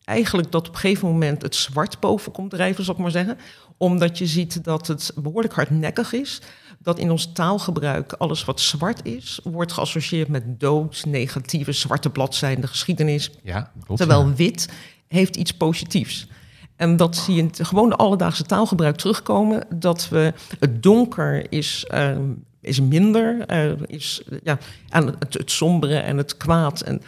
eigenlijk dat op een gegeven moment het zwart boven komt drijven, zal ik maar zeggen. Omdat je ziet dat het behoorlijk hardnekkig is. Dat in ons taalgebruik alles wat zwart is, wordt geassocieerd met dood, negatieve, zwarte bladzijden, de geschiedenis. Ja, terwijl wit heeft iets positiefs. En dat zie je in het gewone alledaagse taalgebruik terugkomen. Dat we het donker is, uh, is minder, uh, is ja, aan het, sombere en het kwaad. En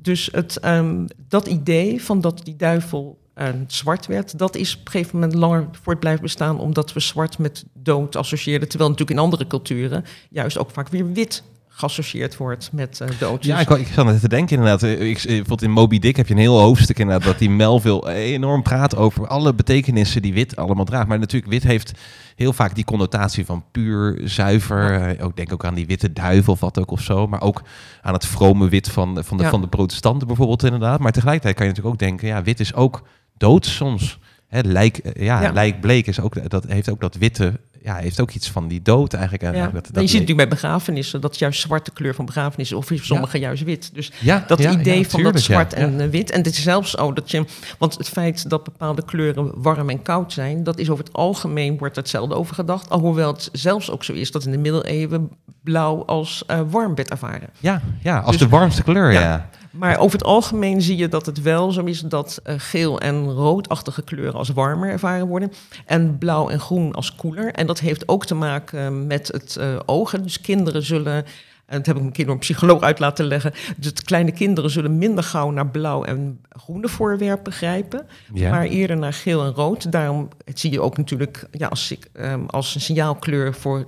dus het, um, dat idee van dat die duivel uh, zwart werd, dat is op een gegeven moment langer voort blijven bestaan, omdat we zwart met dood associeerden. Terwijl natuurlijk in andere culturen juist ook vaak weer wit geassocieerd wordt met uh, dood. Ja, ik, ik zat net te denken inderdaad. Ik, bijvoorbeeld in Moby Dick heb je een heel hoofdstuk inderdaad... dat die Melville enorm praat over alle betekenissen die wit allemaal draagt. Maar natuurlijk, wit heeft heel vaak die connotatie van puur, zuiver. Ook denk ook aan die witte duivel wat ook of zo. Maar ook aan het vrome wit van, van, de, van de protestanten bijvoorbeeld inderdaad. Maar tegelijkertijd kan je natuurlijk ook denken... ja, wit is ook dood soms. Hè, lijk, eh, ja, ja. lijkbleek is ook, dat heeft ook dat witte ja, heeft ook iets van die dood eigenlijk. Ja. Dat, dat je ziet natuurlijk bij begrafenissen dat juist zwarte kleur van begrafenissen, of sommige juist wit. Dus dat idee van dat zwart en eh, wit. En het is zelfs zo dat je, want het feit dat bepaalde kleuren warm en koud zijn, dat is over het algemeen wordt hetzelfde over gedacht. Alhoewel het zelfs ook zo is dat in de middeleeuwen blauw als uh, warm werd ervaren. Ja, ja als dus de warmste kleur, ja. Maar over het algemeen zie je dat het wel zo is dat uh, geel en roodachtige kleuren als warmer ervaren worden. En blauw en groen als koeler. En dat heeft ook te maken met het uh, ogen. Dus kinderen zullen. En dat heb ik een keer een psycholoog uit laten leggen. Dus kleine kinderen zullen minder gauw naar blauw en groene voorwerpen grijpen. Ja. Maar eerder naar geel en rood. Daarom zie je ook natuurlijk ja, als, um, als een signaalkleur voor.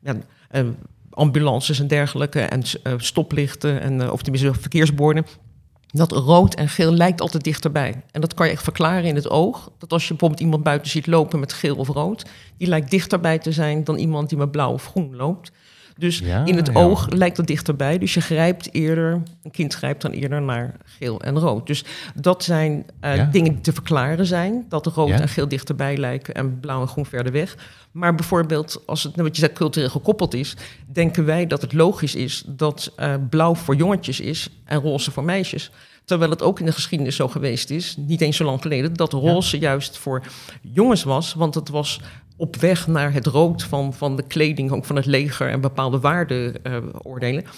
Ja, ambulances en dergelijke en uh, stoplichten en uh, of tenminste verkeersborden. Dat rood en geel lijkt altijd dichterbij. En dat kan je echt verklaren in het oog. Dat als je bijvoorbeeld iemand buiten ziet lopen met geel of rood, die lijkt dichterbij te zijn dan iemand die met blauw of groen loopt. Dus in het oog lijkt het dichterbij. Dus je grijpt eerder, een kind grijpt dan eerder naar geel en rood. Dus dat zijn uh, dingen die te verklaren zijn. Dat rood en geel dichterbij lijken en blauw en groen verder weg. Maar bijvoorbeeld, als het, wat je zegt, cultureel gekoppeld is, denken wij dat het logisch is dat uh, blauw voor jongetjes is en roze voor meisjes. Terwijl het ook in de geschiedenis zo geweest is, niet eens zo lang geleden, dat roze juist voor jongens was. Want het was op weg naar het rood van, van de kleding, ook van het leger en bepaalde waardeoordelen. Uh,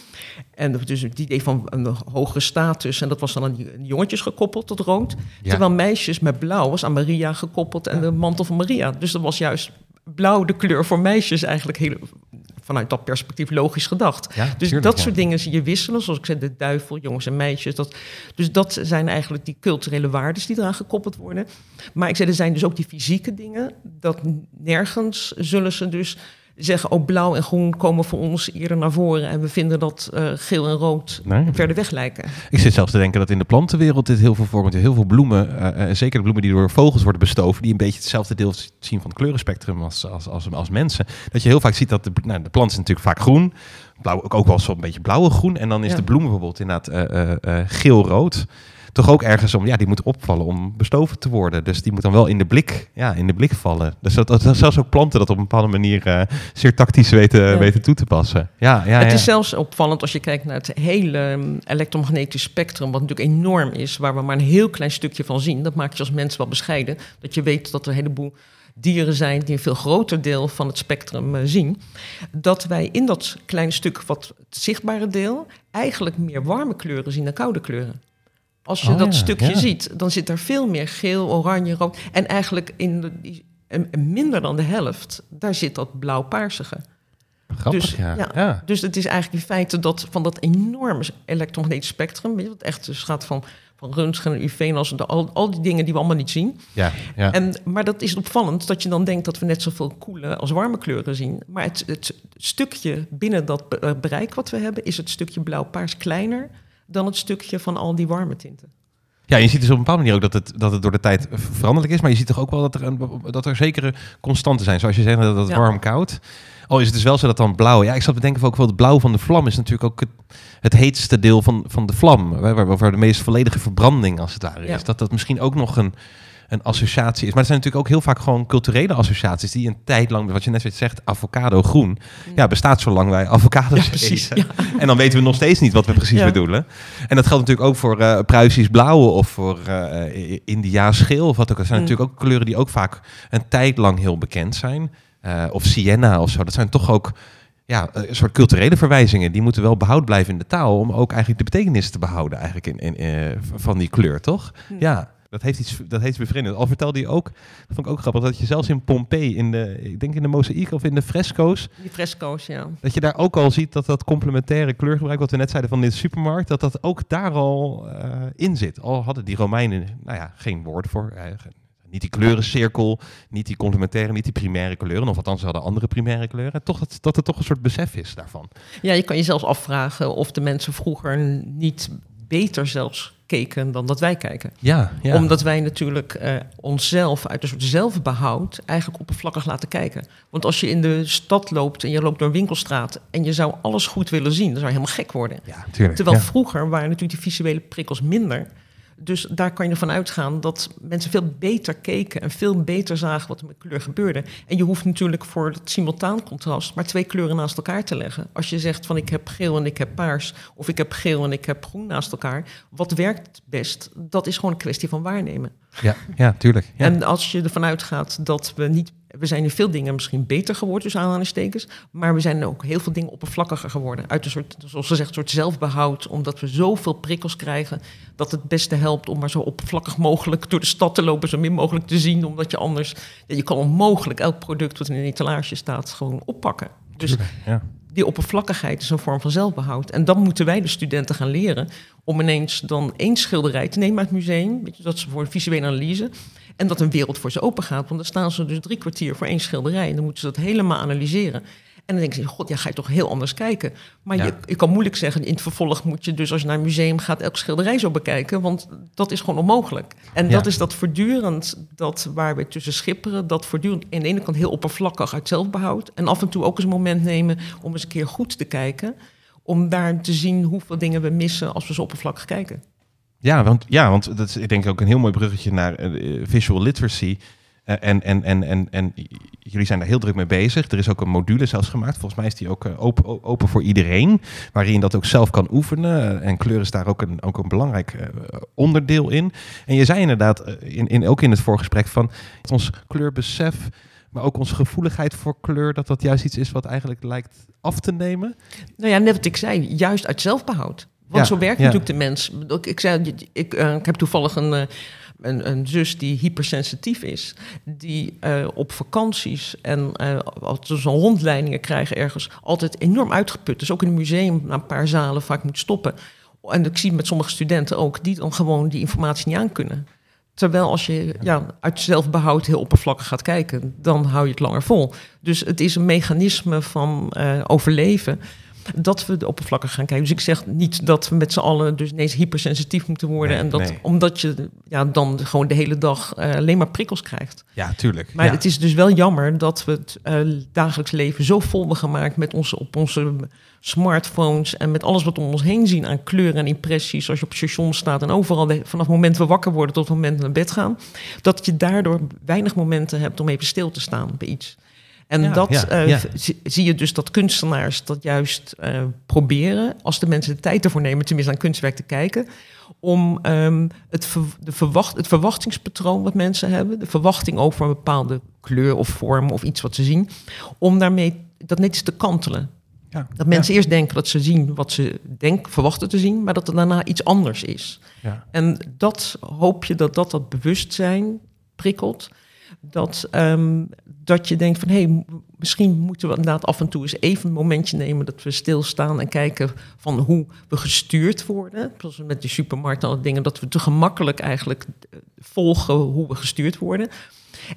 en dus het idee van een hogere status. En dat was dan aan jongetjes gekoppeld tot rood. Terwijl meisjes met blauw was aan Maria gekoppeld en de mantel van Maria. Dus dat was juist blauw de kleur voor meisjes eigenlijk heel, vanuit dat perspectief logisch gedacht. dus dat soort dingen zie je wisselen, zoals ik zei, de duivel, jongens en meisjes. Dat, dus dat zijn eigenlijk die culturele waarden die eraan gekoppeld worden. Maar ik zei, er zijn dus ook die fysieke dingen, dat nergens zullen ze dus zeggen, oh blauw en groen komen voor ons eerder naar voren. En we vinden dat uh, geel en rood Nee. verder weg lijken. Ik zit zelfs te denken dat in de plantenwereld dit heel veel voorkomt. Heel veel bloemen, uh, uh, zeker de bloemen die door vogels worden bestoven, die een beetje hetzelfde deel zien van het kleurenspectrum als, als, als, als mensen. Dat je heel vaak ziet dat de, nou, de plant is natuurlijk vaak groen, blauw, ook wel zo'n beetje blauwe groen. En dan is Ja. de bloem bijvoorbeeld inderdaad uh, geel-rood. Toch ook ergens om, ja, die moet opvallen om bestoven te worden. Dus die moet dan wel in de blik, ja, in de blik vallen. Dus dat, dat, zelfs ook planten dat op een bepaalde manier uh, zeer tactisch weten, Ja. weten toe te passen. Ja, ja, het ja. is zelfs opvallend als je kijkt naar het hele um, elektromagnetisch spectrum, wat natuurlijk enorm is, waar we maar een heel klein stukje van zien. Dat maakt je als mens wel bescheiden. Dat je weet dat er een heleboel dieren zijn die een veel groter deel van het spectrum uh, zien. Dat wij in dat kleine stuk, wat het zichtbare deel, eigenlijk meer warme kleuren zien dan koude kleuren. Als je Oh, dat ja, stukje ja. ziet, dan zit er veel meer geel, oranje, rood. En eigenlijk in de, die, minder dan de helft, daar zit dat blauw-paarsige. Grappig, dus, ja. Dus het is eigenlijk in feite dat van dat enorme elektromagnetisch spectrum, weet je, wat echt dus gaat van, van röntgen en UV en als al, al die dingen die we allemaal niet zien. ja, ja. En, maar dat is opvallend dat je dan denkt dat we net zoveel koele als warme kleuren zien. Maar het, het stukje binnen dat eh, bereik wat we hebben, is het stukje blauw-paars kleiner dan het stukje van al die warme tinten. Ja, je ziet dus op een bepaalde manier ook dat het, dat het door de tijd veranderlijk is. Maar je ziet toch ook wel dat er, een, dat er zekere constanten zijn. Zoals je zegt, dat het Ja. warm-koud. Al is het dus wel zo dat dan blauw... Ja, ik zat te denken ook wel het blauw van de vlam is natuurlijk ook het, het heetste deel van, van de vlam. Waar, waar, waar de meest volledige verbranding als het ware is. Dat dat misschien ook nog een, een associatie is. Maar er zijn natuurlijk ook heel vaak gewoon culturele associaties... die een tijd lang, wat je net zegt, avocado groen... Ja, bestaat zolang wij avocados Ja, precies. eten. En dan weten we nog steeds niet wat we precies Ja. bedoelen. En dat geldt natuurlijk ook voor eh Pruisisch blauwe of voor eh Indiaas geel. Of wat ook. Dat zijn Mm. natuurlijk ook kleuren die ook vaak een tijd lang heel bekend zijn. Eh, of sienna of zo. Dat zijn toch ook ja, een soort culturele verwijzingen. Die moeten wel behoud blijven in de taal. Om ook eigenlijk de betekenis te behouden eigenlijk in, in, van die kleur, toch? Hm. Ja. Dat heeft iets, dat heeft. Al vertelde je ook, dat vond ik ook grappig, dat je zelfs in Pompeii, in de, ik denk in de mozaïek of in de fresco's, Die fresco's, ja. dat je daar ook al ziet dat dat complementaire kleurgebruik, wat we net zeiden van de supermarkt, dat dat ook daar al eh, in zit. Al hadden die Romeinen, nou ja, geen woord voor. eh, niet die kleurencirkel, niet die complementaire, niet die primaire kleuren. Of althans, ze hadden andere primaire kleuren. Toch dat, dat er toch een soort besef is daarvan. Ja, je kan je zelfs afvragen of de mensen vroeger niet beter zelfs keken dan dat wij kijken. Ja, ja. Omdat wij natuurlijk eh, onszelf uit een soort zelfbehoud eigenlijk oppervlakkig laten kijken. Want als je in de stad loopt en je loopt door een winkelstraat en je zou alles goed willen zien, dan zou je helemaal gek worden. ja. Terwijl ja. vroeger waren natuurlijk die visuele prikkels minder. Dus daar kan je ervan uitgaan dat mensen veel beter keken en veel beter zagen wat er met kleur gebeurde. En je hoeft natuurlijk voor het simultaan contrast maar twee kleuren naast elkaar te leggen. Als je zegt van ik heb geel en ik heb paars, of ik heb geel en ik heb groen naast elkaar, wat werkt het best? Dat is gewoon een kwestie van waarnemen. Ja, ja, tuurlijk. Ja. En als je ervan uitgaat dat we niet. We zijn in veel dingen misschien beter geworden, tussen aanhalingstekens. Maar we zijn ook heel veel dingen oppervlakkiger geworden. Uit een soort, zoals een soort zelfbehoud. Omdat we zoveel prikkels krijgen. Dat het beste helpt om maar zo oppervlakkig mogelijk door de stad te lopen. Zo min mogelijk te zien. Omdat je anders. Je kan onmogelijk elk product wat in een etalage staat gewoon oppakken. Dus ja. die oppervlakkigheid is een vorm van zelfbehoud. En dan moeten wij de studenten gaan leren om ineens dan één schilderij te nemen uit het museum. Dat ze voor een visuele analyse. En dat een wereld voor ze open gaat. Want dan staan ze dus drie kwartier voor één schilderij. En dan moeten ze dat helemaal analyseren. En dan denken ze, god, ja, ga je toch heel anders kijken. Maar Ja. je, je kan moeilijk zeggen, in het vervolg moet je dus als je naar een museum gaat elk schilderij zo bekijken. Want dat is gewoon onmogelijk. En Ja. dat is dat voortdurend, dat waar we tussen schipperen, dat voortdurend aan de ene kant heel oppervlakkig uit zelfbehoud. En af en toe ook eens een moment nemen om eens een keer goed te kijken. Om daar te zien hoeveel dingen we missen als we zo oppervlakkig kijken. Ja, want, ja, want dat is ik denk ook een heel mooi bruggetje naar eh, visual literacy. Eh, en, en, en, en, en jullie zijn daar heel druk mee bezig. Er is ook een module zelfs gemaakt. Volgens mij is die ook eh, open, open voor iedereen. Waarin dat ook zelf kan oefenen. En kleur is daar ook een, ook een belangrijk eh, onderdeel in. En je zei inderdaad, eh, in, in, ook in het voorgesprek, van ons kleurbesef... maar ook onze gevoeligheid voor kleur... dat dat juist iets is wat eigenlijk lijkt af te nemen. Nou ja, net wat ik zei, juist uit zelfbehoud. Want Ja, zo werkt ja. natuurlijk de mens. Ik, zei, ik, eh, ik heb toevallig een, eh, een, een zus die hypersensitief is. Die eh, op vakanties en als ze zo'n rondleidingen krijgen ergens... altijd enorm uitgeput. Dus ook in een museum na een paar zalen vaak moet stoppen. En ik zie met sommige studenten ook... die dan gewoon die informatie niet aan kunnen. Terwijl als je ja, uit zelfbehoud heel oppervlakkig gaat kijken, dan hou je het langer vol. Dus het is een mechanisme van overleven dat we de oppervlakkig gaan kijken. Dus ik zeg niet dat we met z'n allen dus ineens hypersensitief moeten worden. Nee, en dat, nee. omdat je ja, dan gewoon de hele dag eh, alleen maar prikkels krijgt. Ja, tuurlijk. Maar ja. het is dus wel jammer dat we het eh, dagelijks leven zo vol hebben gemaakt met onze, op onze smartphones en met alles wat om ons heen zien aan kleuren en impressies. Als je op het station staat en overal de- vanaf het moment we wakker worden tot het moment we naar bed gaan. Dat je daardoor weinig momenten hebt om even stil te staan bij iets. En Ja, dat ja, eh, ja. zie- je dus dat kunstenaars dat juist eh, proberen, als de mensen de tijd ervoor nemen, tenminste aan kunstwerk te kijken, om ehm, het, ver- de verwacht, het verwachtingspatroon wat mensen hebben, de verwachting over een bepaalde kleur of vorm of iets wat ze zien, om daarmee dat netjes te kantelen. Ja, Dat mensen eerst denken dat ze zien wat ze denken, verwachten te zien, maar dat er daarna iets anders is. Ja. En dat hoop je dat dat, dat bewustzijn prikkelt. Dat, ehm, dat je denkt van hé, hey, misschien moeten we inderdaad af en toe eens even een momentje nemen dat we stilstaan en kijken van hoe we gestuurd worden. Zoals met de supermarkt en alle dingen, dat we te gemakkelijk eigenlijk eh, volgen hoe we gestuurd worden.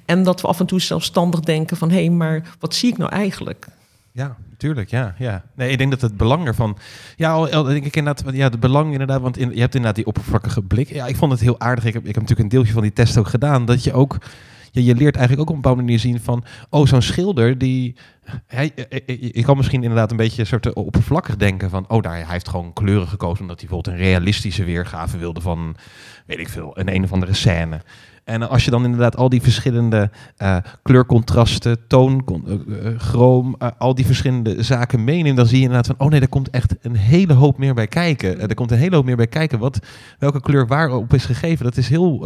En dat we af en toe zelfstandig denken van hé, hey, maar wat zie ik nou eigenlijk? Ja, tuurlijk, ja, ja. Nee, ik denk dat het belang ervan... Ja, al, denk ik inderdaad, ja, het belang inderdaad, want in, je hebt inderdaad die oppervlakkige blik. Ja, ik vond het heel aardig. Ik heb, ik heb natuurlijk een deeltje van die test ook gedaan, dat je ook... Ja, je leert eigenlijk ook op een bepaalde manier zien van... Oh, zo'n schilder, die... Hij, eh, eh, je kan misschien inderdaad een beetje soort oppervlakkig denken van... Oh, daar, hij heeft gewoon kleuren gekozen omdat hij bijvoorbeeld een realistische weergave wilde van... Weet ik veel, een een of andere scène. En als je dan inderdaad al die verschillende eh, kleurcontrasten, toon, chroom, eh, al die verschillende zaken meeneemt, dan zie je inderdaad van, oh nee, daar komt echt een hele hoop meer bij kijken. Er komt een hele hoop meer bij kijken wat, welke kleur waarop is gegeven. Dat is heel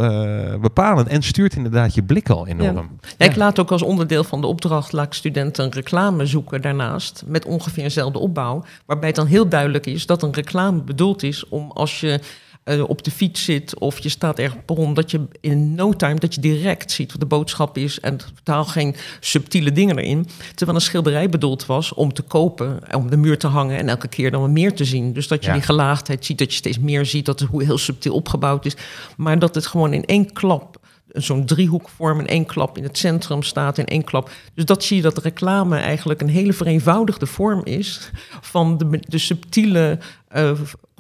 bepalend en stuurt inderdaad je blik al enorm. Ja, ik laat ook als onderdeel van de opdracht laat ik studenten een reclame zoeken daarnaast met ongeveer eenzelfde opbouw, waarbij het dan heel duidelijk is dat een reclame bedoeld is om als je eh, op de fiets zit of je staat ergens op rond, dat je in no time dat je direct ziet wat de boodschap is en totaal geen subtiele dingen erin. Terwijl een schilderij bedoeld was om te kopen, en om de muur te hangen en elke keer dan weer meer te zien. Dus dat je Ja. die gelaagdheid ziet, dat je steeds meer ziet, dat het hoe heel subtiel opgebouwd is, maar dat het gewoon in één klap zo'n driehoekvorm in één klap in het centrum staat, in één klap. Dus dat zie je dat reclame eigenlijk een hele vereenvoudigde vorm is van de, de subtiele eh,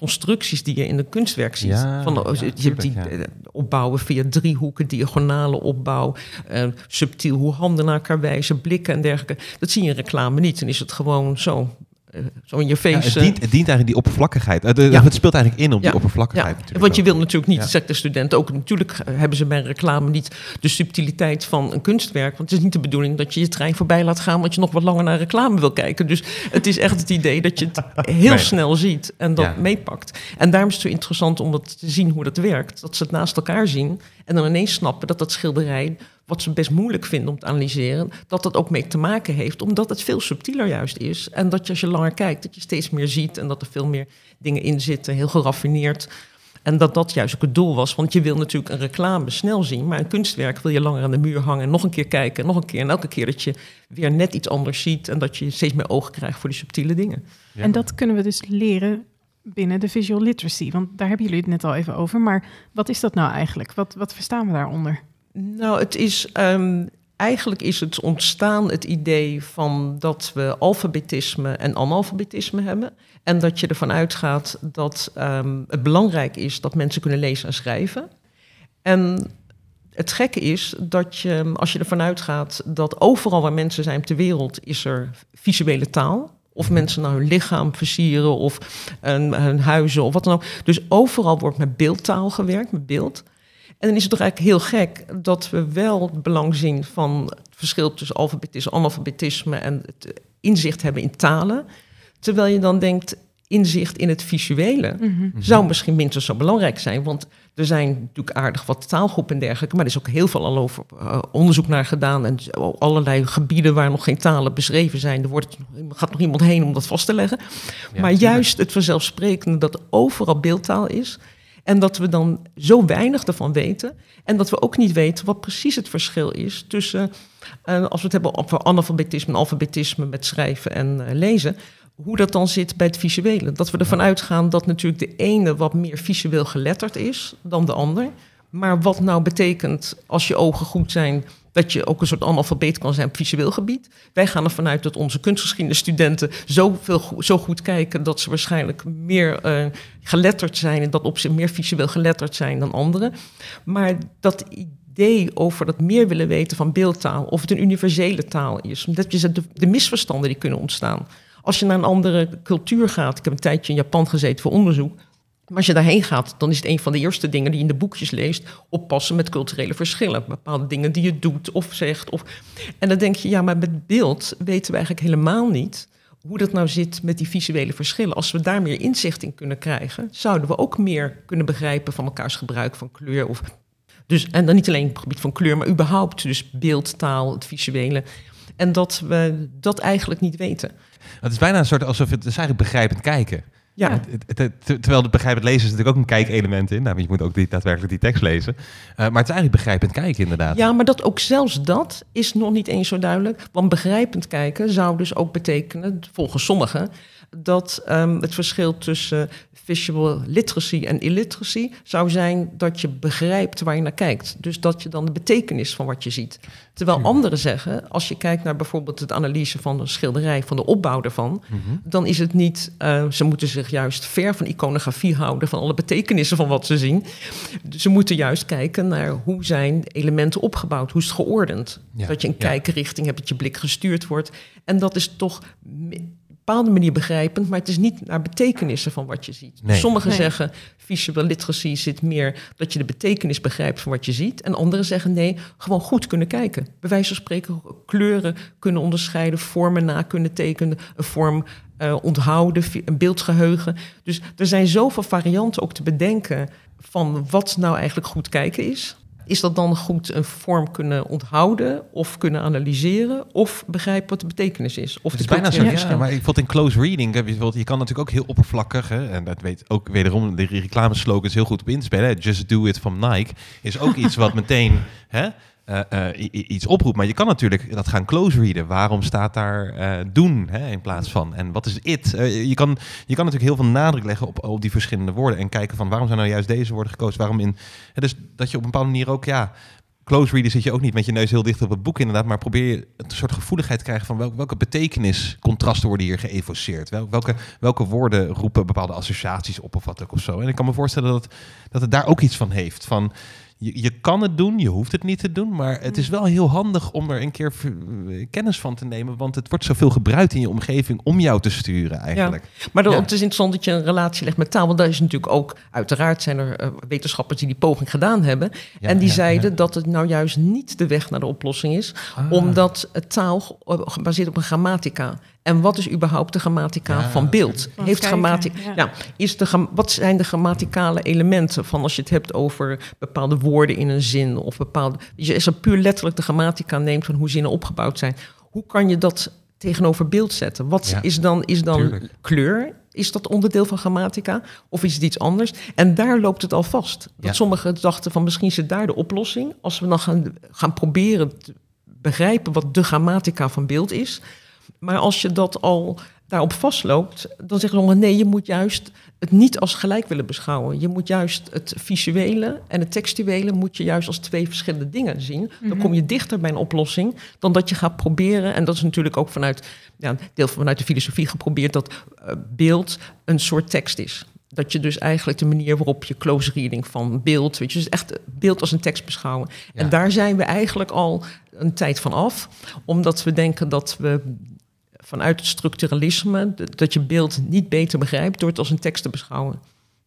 constructies die je in een kunstwerk ziet. Ja, van, ja, je hebt die ja. eh, opbouwen via driehoeken, diagonale opbouw, eh, subtiel hoe handen naar elkaar wijzen, blikken en dergelijke. Dat zie je in reclame niet. Dan is het gewoon zo, zo in je Ja, face. het, eh, dient, het dient eigenlijk die oppervlakkigheid. Eh, de- Ja. Het speelt eigenlijk in op die Ja. oppervlakkigheid. Ja, natuurlijk want je wil natuurlijk niet, Ja. zegt de student ook, natuurlijk hebben ze bij reclame niet de subtiliteit van een kunstwerk. Want het is niet de bedoeling dat je je trein voorbij laat gaan, want je nog wat langer naar reclame wil kijken. Dus het is echt het idee dat je het heel Nee. snel ziet en dat Ja. meepakt. En daarom is het zo interessant om dat te zien hoe dat werkt. Dat ze het naast elkaar zien en dan ineens snappen dat dat schilderij, wat ze best moeilijk vinden om te analyseren, dat dat ook mee te maken heeft, omdat het veel subtieler juist is. En dat je als je langer kijkt, dat je steeds meer ziet en dat er veel meer dingen in zitten, heel geraffineerd. En dat dat juist ook het doel was. Want je wil natuurlijk een reclame snel zien. Maar een kunstwerk wil je langer aan de muur hangen. En nog een keer kijken. En nog een keer. En elke keer dat je weer net iets anders ziet. En dat je steeds meer oog krijgt voor die subtiele dingen. En dat kunnen we dus leren binnen de visual literacy. Want daar hebben jullie het net al even over. Maar wat is dat nou eigenlijk? Wat, wat verstaan we daaronder? Nou, het is. ehm, eigenlijk is het ontstaan het idee van dat we alfabetisme en analfabetisme hebben. En dat je ervan uitgaat dat ehm, het belangrijk is dat mensen kunnen lezen en schrijven. En het gekke is dat je, als je ervan uitgaat dat overal waar mensen zijn ter wereld, is er visuele taal. Of mensen nou hun lichaam versieren of hun, hun huizen of wat dan ook. Dus overal wordt met beeldtaal gewerkt, met beeld. En dan is het toch eigenlijk heel gek dat we wel het belang zien van het verschil tussen alfabetisme, analfabetisme en het inzicht hebben in talen. Terwijl je dan denkt, inzicht in het visuele zou misschien minstens zo belangrijk zijn. Want er zijn natuurlijk aardig wat taalgroepen en dergelijke, maar er is ook heel veel al over eh, onderzoek naar gedaan. En allerlei gebieden waar nog geen talen beschreven zijn. Er wordt, gaat nog iemand heen om dat vast te leggen. Ja, maar juist het vanzelfsprekende dat overal beeldtaal is. En dat we dan zo weinig ervan weten. En dat we ook niet weten wat precies het verschil is tussen, eh, als we het hebben over analfabetisme en alfabetisme met schrijven en eh, lezen, hoe dat dan zit bij het visuele. Dat we ervan uitgaan dat natuurlijk de ene wat meer visueel geletterd is dan de ander. Maar wat nou betekent als je ogen goed zijn, dat je ook een soort analfabeet kan zijn op visueel gebied. Wij gaan ervan uit dat onze kunstgeschiedenisstudenten zoveel, zo goed kijken dat ze waarschijnlijk meer uh, geletterd zijn en dat op zich meer visueel geletterd zijn dan anderen. Maar dat idee over dat meer willen weten van beeldtaal, of het een universele taal is, dat je de misverstanden die kunnen ontstaan. Als je naar een andere cultuur gaat, ik heb een tijdje in Japan gezeten voor onderzoek, maar als je daarheen gaat, dan is het een van de eerste dingen die je in de boekjes leest. Oppassen met culturele verschillen. Bepaalde dingen die je doet of zegt. Of... En dan denk je, ja, maar met beeld weten we eigenlijk helemaal niet hoe dat nou zit met die visuele verschillen. Als we daar meer inzicht in kunnen krijgen, zouden we ook meer kunnen begrijpen van elkaars gebruik van kleur. Of... Dus, en dan niet alleen op het gebied van kleur, maar überhaupt. Dus beeld, taal, het visuele. En dat we dat eigenlijk niet weten. Het is bijna een soort alsof het is eigenlijk begrijpend kijken. Ja. terwijl het begrijpend lezen is natuurlijk ook een kijkelement in. Nou, je moet ook die, daadwerkelijk die tekst lezen. Uh, maar het is eigenlijk begrijpend kijken inderdaad. Ja, maar dat ook zelfs dat is nog niet eens zo duidelijk. Want begrijpend kijken zou dus ook betekenen, volgens sommigen, dat um, het verschil tussen visual literacy en illiteracy zou zijn dat je begrijpt waar je naar kijkt. Dus dat je dan de betekenis van wat je ziet. Terwijl anderen zeggen, als je kijkt naar bijvoorbeeld het analyse van een schilderij, van de opbouw ervan, mhm. dan is het niet, uh, ze moeten zich juist ver van iconografie houden, van alle betekenissen van wat ze zien. Ze moeten juist kijken naar hoe zijn elementen opgebouwd, hoe is het geordend. Dat je een ja. kijkrichting hebt, dat je blik gestuurd wordt. En dat is toch bepaalde manier begrijpend, maar het is niet naar betekenissen van wat je ziet. Sommigen zeggen visual literacy zit meer dat je de betekenis begrijpt van wat je ziet. En anderen zeggen nee, gewoon goed kunnen kijken. Bij wijze van spreken kleuren kunnen onderscheiden, vormen na kunnen tekenen, een vorm uh, onthouden, een beeldgeheugen. Dus er zijn zoveel varianten ook te bedenken van wat nou eigenlijk goed kijken is. Is dat dan goed een vorm kunnen onthouden of kunnen analyseren of begrijpen wat de betekenis is? Of het is bijna zo, ja, maar ik vond in close reading, je, je kan natuurlijk ook heel oppervlakkig, hè, en dat weet ook wederom de reclameslogans heel goed op in te spelen. Just do it van Nike is ook iets wat meteen hè, uh, uh, iets oproept. Maar je kan natuurlijk dat gaan close readen. Waarom staat daar uh, doen hè, in plaats van? En wat is it? je, kan, je kan natuurlijk heel veel nadruk leggen op, op die verschillende woorden. En kijken van waarom zijn nou juist deze woorden gekozen? Waarom in. dus dat je op een bepaalde manier ook ja. Close readen zit je ook niet met je neus heel dicht op het boek inderdaad, maar probeer je een soort gevoeligheid te krijgen van welke, welke betekenis, contrasten worden hier geëvoceerd. Wel, welke, welke woorden roepen bepaalde associaties op of wat ook of zo. En ik kan me voorstellen dat, dat het daar ook iets van heeft. Van, je, je kan het doen, je hoeft het niet te doen, maar het is wel heel handig om er een keer kennis van te nemen, want het wordt zoveel gebruikt in je omgeving om jou te sturen eigenlijk. Ja. Maar dan, het is interessant dat je een relatie legt met taal, want daar is natuurlijk ook, uiteraard zijn er uh, wetenschappers die die poging gedaan hebben, en die zeiden dat het nou juist niet de weg naar de oplossing is, ah. omdat taal gebaseerd op een grammatica en wat is überhaupt de grammatica van beeld? Heeft grammatica, ja. Nou, is de, wat zijn de grammaticale elementen van als je het hebt over bepaalde woorden in een zin of bepaalde. Je als je puur letterlijk de grammatica neemt van hoe zinnen opgebouwd zijn, hoe kan je dat tegenover beeld zetten? Wat is dan, is dan kleur? Is dat onderdeel van grammatica? Of is het iets anders? En daar loopt het al vast. Dat sommigen dachten van misschien zit daar de oplossing. Als we dan gaan, gaan proberen te begrijpen wat de grammatica van beeld is maar als je dat al daarop vastloopt, dan zeggen ze nee, je moet juist het niet als gelijk willen beschouwen. Je moet juist het visuele en het textuele moet je juist als twee verschillende dingen zien. Dan mhm. kom je dichter bij een oplossing dan dat je gaat proberen. En dat is natuurlijk ook vanuit, ja, deel vanuit de filosofie geprobeerd dat uh, beeld een soort tekst is. Dat je dus eigenlijk de manier waarop je close reading van beeld, weet je, dus echt beeld als een tekst beschouwen. En daar zijn we eigenlijk al een tijd van af, omdat we denken dat we vanuit het structuralisme, dat je beeld niet beter begrijpt door het als een tekst te beschouwen.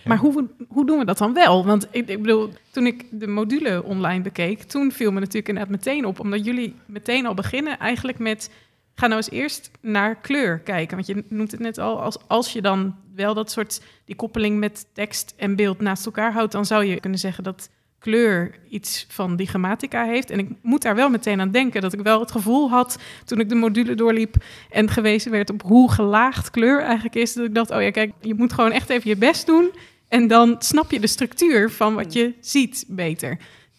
Maar hoe, hoe doen we dat dan wel? Want ik, ik, bedoel, toen ik de module online bekeek, toen viel me natuurlijk inderdaad meteen op, omdat jullie meteen al beginnen eigenlijk met, ga nou eens eerst naar kleur kijken. Want je noemt het net al, als, als je dan wel dat soort, die koppeling met tekst en beeld naast elkaar houdt, dan zou je kunnen zeggen dat kleur iets van die grammatica heeft. En ik moet daar wel meteen aan denken dat ik wel het gevoel had toen ik de module doorliep en gewezen werd op hoe gelaagd kleur eigenlijk is. Dat ik dacht, oh ja, kijk, je moet gewoon echt even je best doen. En dan snap je de structuur van wat je ziet beter.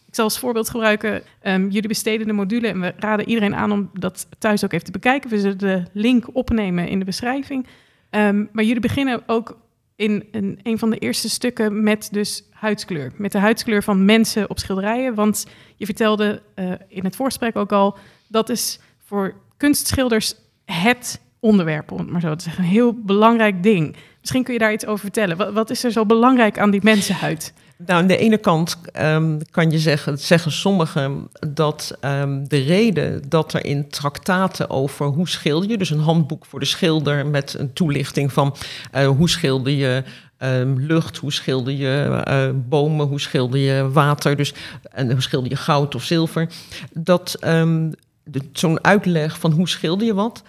Ik zal als voorbeeld gebruiken, um, jullie besteden de module en we raden iedereen aan om dat thuis ook even te bekijken. We zullen de link opnemen in de beschrijving. Um, maar jullie beginnen ook in een, een van de eerste stukken met dus huidskleur. Met de huidskleur van mensen op schilderijen. Want je vertelde uh, in het voorgesprek ook al, dat is voor kunstschilders het onderwerp, om het maar zo te zeggen. Een heel belangrijk ding. Misschien kun je daar iets over vertellen. Wat is er zo belangrijk aan die mensenhuid? Nou, aan de ene kant um, kan je zeggen, zeggen sommigen, dat um, de reden dat er in traktaten over hoe schilder je, dus een handboek voor de schilder met een toelichting van uh, hoe schilder je um, lucht, hoe schilder je uh, bomen, hoe schilder je water, dus, en hoe schilder je goud of zilver, dat zo'n uitleg van hoe schilder je wat,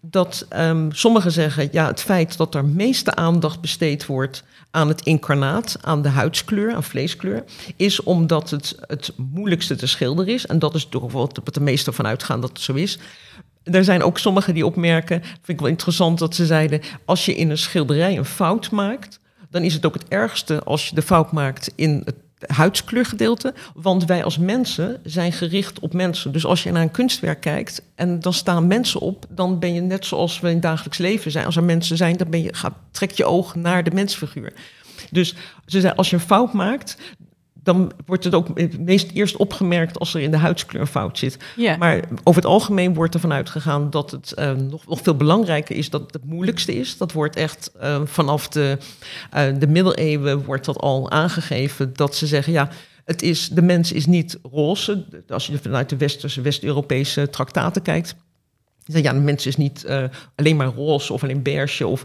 dat um, sommigen zeggen, ja, het feit dat er meeste aandacht besteed wordt aan het incarnaat, aan de huidskleur, aan vleeskleur, is omdat het het moeilijkste te schilderen is. En dat is toch wat de meesten van uitgaan dat het zo is. Er zijn ook sommigen die opmerken, vind ik wel interessant dat ze zeiden, als je in een schilderij een fout maakt, dan is het ook het ergste als je de fout maakt in het huidskleurgedeelte. Want wij als mensen zijn gericht op mensen. Dus als je naar een kunstwerk kijkt en dan staan mensen op, dan ben je net zoals we in het dagelijks leven zijn. Als er mensen zijn, dan ben je, gaat, trek je oog naar de mensfiguur. Dus ze zei, als je een fout maakt, dan wordt het ook meest eerst opgemerkt als er in de huidskleur fout zit. Maar over het algemeen wordt ervan uitgegaan dat het uh, nog, nog, veel belangrijker is dat het het moeilijkste is. Dat wordt echt uh, vanaf de, uh, de middeleeuwen wordt dat al aangegeven dat ze zeggen ja. Het is, de mens is niet roze. Als je vanuit de westerse, West-Europese traktaten kijkt, ja, de mens is niet uh, alleen maar roze of alleen beige. Of,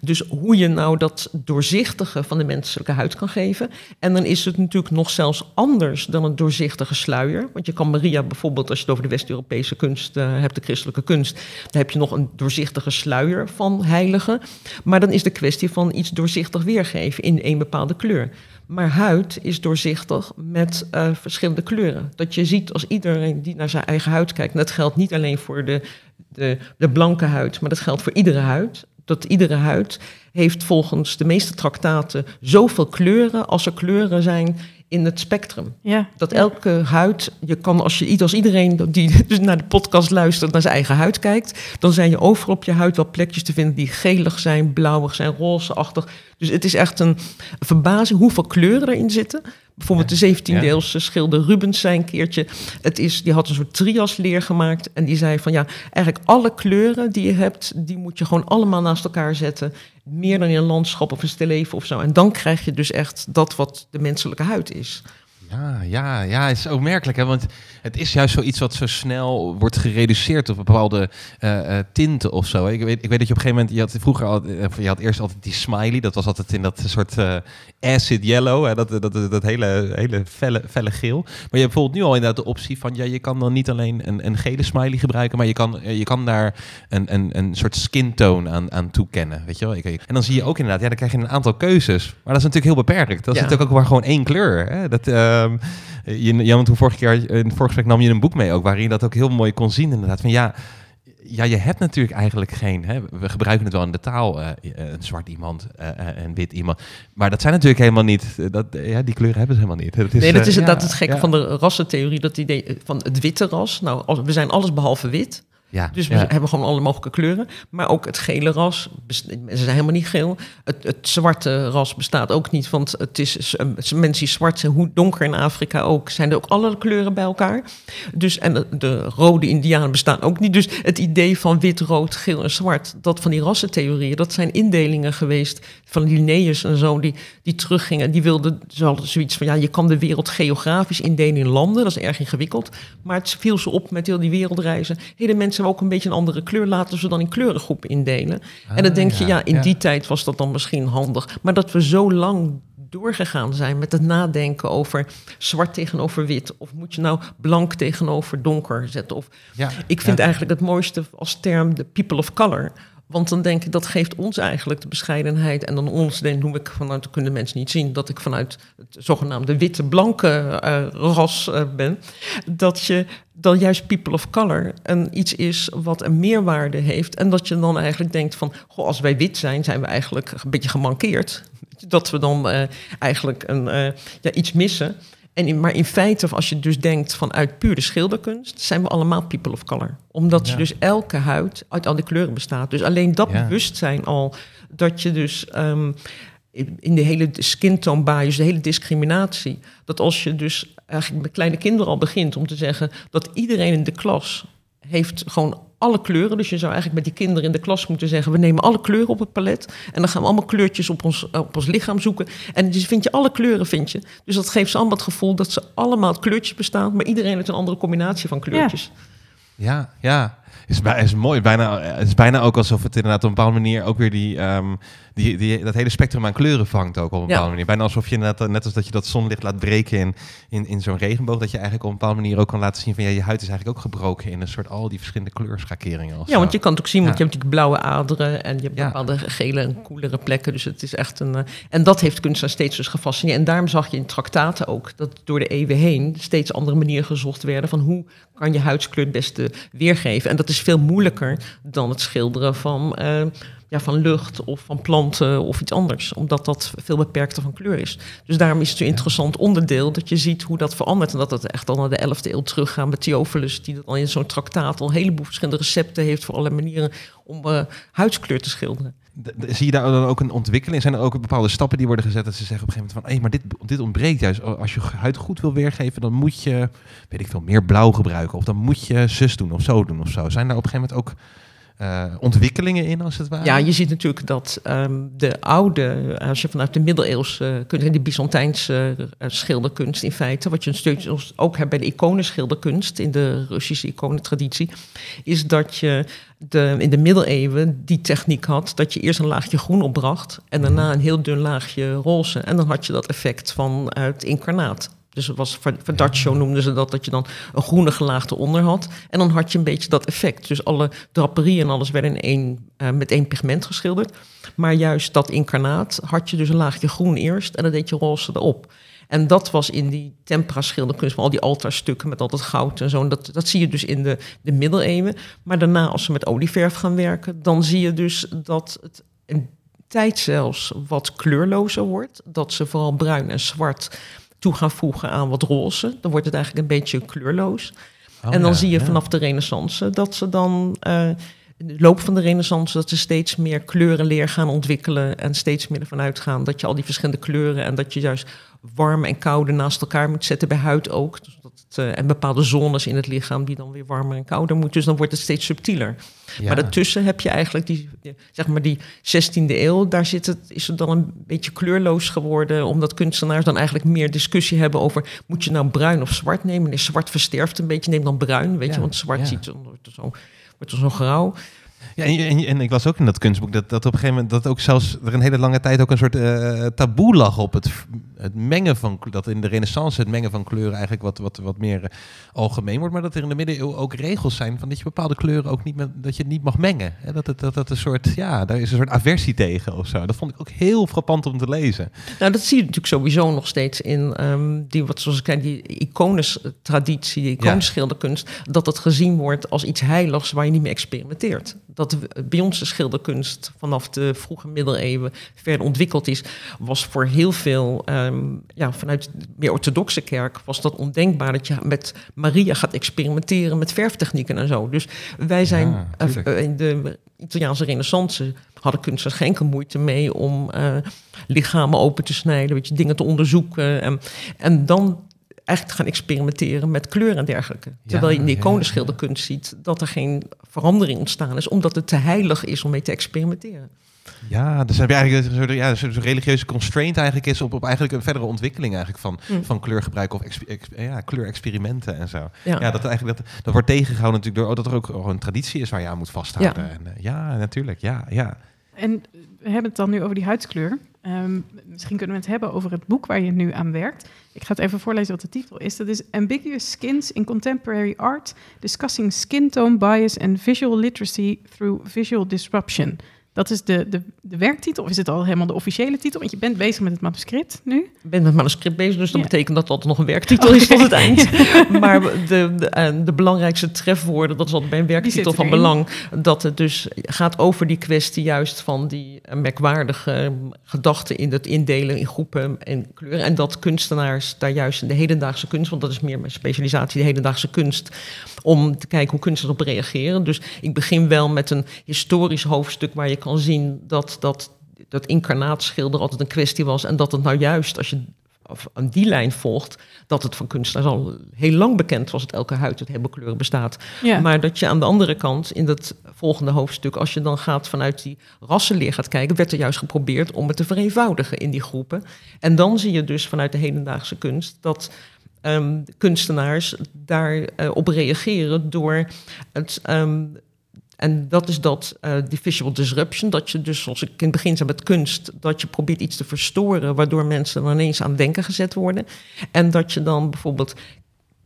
dus hoe je nou dat doorzichtige van de menselijke huid kan geven. En dan is het natuurlijk nog zelfs anders dan een doorzichtige sluier. Want je kan Maria bijvoorbeeld, als je het over de West-Europese kunst uh, hebt, de christelijke kunst, dan heb je nog een doorzichtige sluier van heiligen. Maar dan is de kwestie van iets doorzichtig weergeven in een bepaalde kleur. Maar huid is doorzichtig met uh, verschillende kleuren. Dat je ziet als iedereen die naar zijn eigen huid kijkt. En dat geldt niet alleen voor de, de, de blanke huid, maar dat geldt voor iedere huid. Dat iedere huid heeft volgens de meeste traktaten zoveel kleuren als er kleuren zijn in het spectrum. Ja, dat elke huid, je kan als je als iedereen die dus naar de podcast luistert, naar zijn eigen huid kijkt, dan zijn je overal op je huid wel plekjes te vinden die gelig zijn, blauwig zijn, rozeachtig. Dus het is echt een verbazing hoeveel kleuren erin zitten. Bijvoorbeeld de 17e-eeuwse schilder Rubens zei een keertje... Het is, die had een soort triasleer gemaakt en die zei van... ja, eigenlijk alle kleuren die je hebt... die moet je gewoon allemaal naast elkaar zetten. Meer dan in een landschap of een stilleven of zo. En dan krijg je dus echt dat wat de menselijke huid is. Ja, ja, ja, het is ook merkelijk, hè? want het is juist zoiets wat zo snel wordt gereduceerd op bepaalde uh, tinten of zo. Ik weet, ik weet dat je op een gegeven moment, je had vroeger al, eh, je had eerst altijd die smiley, dat was altijd in dat soort uh, acid yellow, hè? Dat, dat, dat, dat, hele, hele felle, felle geel. Maar je hebt bijvoorbeeld nu al inderdaad de optie van, ja, je kan dan niet alleen een, een gele smiley gebruiken, maar je kan, je kan daar een, een, een soort skin tone aan, aan toekennen, weet je wel. En dan zie je ook inderdaad, ja, dan krijg je een aantal keuzes, maar dat is natuurlijk heel beperkt. Dat is natuurlijk ook maar gewoon één kleur. Hè? Dat, uh, je, Jan, toen vorige keer, in het vorige nam je een boek mee ook, waarin je dat ook heel mooi kon zien inderdaad. Van ja, ja, je hebt natuurlijk eigenlijk geen. Hè, we gebruiken het wel in de taal, uh, een zwart iemand uh, en wit iemand. Maar dat zijn natuurlijk helemaal niet. Dat, ja, die kleuren hebben ze helemaal niet. Dat is, nee, dat is, uh, dat het gekke ja. van de rassentheorie. Dat idee van het witte ras. Nou, als, we zijn alles behalve wit. Ja, dus we hebben gewoon alle mogelijke kleuren. Maar ook het gele ras, ze zijn helemaal niet geel. Het, het, zwarte ras bestaat ook niet, want het is mensen die zwart zijn, hoe donker in Afrika ook, zijn er ook alle kleuren bij elkaar. Dus, en de, de rode indianen bestaan ook niet. Dus het idee van wit, rood, geel en zwart, dat van die rassentheorieën, dat zijn indelingen geweest van Linnaeus en zo, die, die teruggingen. Die wilden zoiets van, ja, je kan de wereld geografisch indelen in landen, dat is erg ingewikkeld. Maar het viel ze op met heel die wereldreizen. Hele mensen ook een beetje een andere kleur, laten we dan in kleurengroepen indelen. en dan ah, denk je, ja, in die tijd was dat dan misschien handig. Maar dat we zo lang doorgegaan zijn met het nadenken over zwart tegenover wit. Of moet je nou blank tegenover donker zetten? Of, ja, ik vind eigenlijk het mooiste als term de people of color. Want dan denk ik, dat geeft ons eigenlijk de bescheidenheid. En dan ons, noem ik vanuit, dat kunnen mensen niet zien, dat ik vanuit het zogenaamde witte-blanke uh, ras uh, ben. Dat je dan juist people of color een iets is wat een meerwaarde heeft. En dat je dan eigenlijk denkt van, goh, als wij wit zijn, zijn we eigenlijk een beetje gemankeerd. Dat we dan uh, eigenlijk een, ja, iets missen. En in, maar in feite, als je dus denkt vanuit pure schilderkunst, zijn we allemaal people of color. Omdat je dus elke huid uit al die kleuren bestaat. Dus alleen dat bewustzijn al, dat je dus um, in de hele skin tone bias, de hele discriminatie. Dat als je dus eigenlijk met kleine kinderen al begint om te zeggen dat iedereen in de klas heeft gewoon alle kleuren. Dus je zou eigenlijk met die kinderen in de klas moeten zeggen: we nemen alle kleuren op het palet en dan gaan we allemaal kleurtjes op ons, op ons lichaam zoeken. En dus vind je alle kleuren, vind je. Dus dat geeft ze allemaal het gevoel dat ze allemaal kleurtjes bestaan, maar iedereen uit een andere combinatie van kleurtjes. Ja, ja. Is, is mooi. Bijna, het is bijna ook alsof het inderdaad op een bepaalde manier ook weer die, ehm, die, die, dat hele spectrum aan kleuren vangt ook op een Ja. bepaalde manier. Bijna alsof je inderdaad, net als dat je dat zonlicht laat breken in, in, in zo'n regenboog, dat je eigenlijk op een bepaalde manier ook kan laten zien van ja, je huid is eigenlijk ook gebroken in een soort al die verschillende kleurschakeringen. Ja, zo. want je kan het ook zien, want Ja. je hebt natuurlijk blauwe aderen en je hebt Ja. bepaalde gele en koelere plekken. Dus het is echt een. eh, en dat heeft kunstenaar steeds dus gefascineerd. En daarom zag je in traktaten ook dat door de eeuwen heen steeds andere manieren gezocht werden van hoe kan je huidskleur het beste weergeven. En dat is veel moeilijker dan het schilderen van. eh, ja, van lucht of van planten of iets anders. Omdat dat veel beperkter van kleur is. Dus daarom is het een interessant onderdeel dat je ziet hoe dat verandert. En dat het echt al naar de 11e eeuw teruggaat met Theophilus, die dat al in zo'n traktaat al een heleboel verschillende recepten heeft voor allerlei manieren om eh, huidskleur te schilderen. Zie je daar dan ook een ontwikkeling? Zijn er ook bepaalde stappen die worden gezet dat ze zeggen op een gegeven moment van, hé, maar dit, dit ontbreekt juist. Als je huid goed wil weergeven, dan moet je, weet ik veel, meer blauw gebruiken. Of dan moet je zus doen of zo doen of zo. Zijn daar op een gegeven moment ook eh, ontwikkelingen in, als het ware? Ja, je ziet natuurlijk dat ehm, de oude, als je vanuit de middeleeuwse kunst en de Byzantijnse eh, schilderkunst in feite, wat je een stukje ook hebt bij de iconenschilderkunst in de Russische iconentraditie, is dat je de, in de middeleeuwen die techniek had dat je eerst een laagje groen opbracht en daarna een heel dun laagje roze. En dan had je dat effect van het incarnaat. Dus het was Verdaccio noemden ze dat, dat je dan een groene gelaagde onder had. En dan had je een beetje dat effect. Dus alle draperie en alles werden in één, eh, met één pigment geschilderd. Maar juist dat incarnaat had je dus een laagje groen eerst en dan deed je roze erop. En dat was in die tempera schilderkunst, al die altaarstukken met al dat goud en zo. En dat, dat zie je dus in de, de middeleeuwen. Maar daarna, als ze met olieverf gaan werken, dan zie je dus dat het een tijd zelfs wat kleurlozer wordt. Dat ze vooral bruin en zwart toe gaan voegen aan wat roze. Dan wordt het eigenlijk een beetje kleurloos. Oh, en dan ja, zie je ja. vanaf de renaissance dat ze dan... eh, in de loop van de renaissance dat ze steeds meer kleurenleer gaan ontwikkelen... en steeds meer ervan uitgaan dat je al die verschillende kleuren... en dat je juist warm en koude naast elkaar moet zetten bij huid ook. Dus dat het, eh, en bepaalde zones in het lichaam die dan weer warmer en kouder moeten. Dus dan wordt het steeds subtieler. Ja. Maar daartussen heb je eigenlijk die, zeg maar die 16e eeuw, daar zit het, is het dan een beetje kleurloos geworden, omdat kunstenaars dan eigenlijk meer discussie hebben over, moet je nou bruin of zwart nemen? Nee, zwart versterft een beetje, neem dan bruin, weet Ja, je, want zwart ja. ziet, dan wordt er zo, wordt er zo grauw. Ja, en, en, en ik las ook in dat kunstboek dat, dat op een gegeven moment dat ook zelfs er een hele lange tijd ook een soort eh, taboe lag op het, het mengen van dat in de renaissance het mengen van kleuren eigenlijk wat, wat, wat meer eh, algemeen wordt, maar dat er in de middeleeuwen ook regels zijn van dat je bepaalde kleuren ook niet met, dat je niet mag mengen. Hè, dat, het, dat dat een soort ja, daar is een soort aversie tegen of zo. Dat vond ik ook heel frappant om te lezen. Nou, dat zie je natuurlijk sowieso nog steeds in ehm, die, wat zoals ik zei, die icones-traditie, die iconenschilderkunst, dat het gezien wordt als iets heiligs waar je niet mee experimenteert. Dat bij ons de schilderkunst vanaf de vroege middeleeuwen verder ontwikkeld is, was voor heel veel, ehm, ja, vanuit de meer orthodoxe kerk, was dat ondenkbaar dat je met Maria gaat experimenteren met verftechnieken en zo. Dus wij zijn Ja, eh, eh, in de Italiaanse renaissance hadden kunstenaars geen moeite mee om eh, lichamen open te snijden, weet je, dingen te onderzoeken. En, en dan eigenlijk gaan experimenteren met kleur en dergelijke. Terwijl je in de iconenschilderkunst ziet dat er geen verandering ontstaan is, omdat het te heilig is om mee te experimenteren. Ja, dus heb je eigenlijk een soort, ja, een soort religieuze constraint eigenlijk is op, op eigenlijk een verdere ontwikkeling eigenlijk van, Mm. van kleurgebruik of exp- ja, kleurexperimenten en zo. Ja. Ja, dat, eigenlijk, dat, dat wordt tegengehouden natuurlijk door oh, dat er ook gewoon een traditie is waar je aan moet vasthouden. Ja. En, eh, ja natuurlijk. Ja, ja. En we hebben het dan nu over die huidskleur. Ehm, misschien kunnen we het hebben over het boek waar je nu aan werkt. Ik ga het even voorlezen wat de titel is. Dat is Ambiguous Skins in Contemporary Art, Discussing Skin Tone Bias and Visual Literacy Through Visual Disruption. Dat is de, de, de werktitel, of is het al helemaal de officiële titel? Want je bent bezig met het manuscript nu. Ik ben met het manuscript bezig, dus dat Ja. betekent dat dat nog een werktitel is tot het eind. Maar de, de, eh, de belangrijkste trefwoorden, dat is altijd bij een werktitel van belang, dat het dus gaat over die kwestie juist van die eh, merkwaardige eh, gedachten in het indelen in groepen en kleuren. En dat kunstenaars daar juist in de hedendaagse kunst, want dat is meer mijn specialisatie, de hedendaagse kunst, om te kijken hoe kunstenaars op reageren. Dus ik begin wel met een historisch hoofdstuk waar je kan zien dat dat dat incarnaatschilder altijd een kwestie was. En dat het nou juist, als je aan die lijn volgt, dat het van kunstenaars al heel lang bekend was dat elke huid uit kleuren bestaat. Ja. Maar dat je aan de andere kant, in dat volgende hoofdstuk, als je dan gaat vanuit die rassenleer gaat kijken, werd er juist geprobeerd om het te vereenvoudigen in die groepen. En dan zie je dus vanuit de hedendaagse kunst dat ehm, kunstenaars daarop op reageren door het. ehm, en dat is dat, eh die visual disruption. Dat je dus, zoals ik in het begin zei met kunst, dat je probeert iets te verstoren, waardoor mensen dan ineens aan denken gezet worden. En dat je dan bijvoorbeeld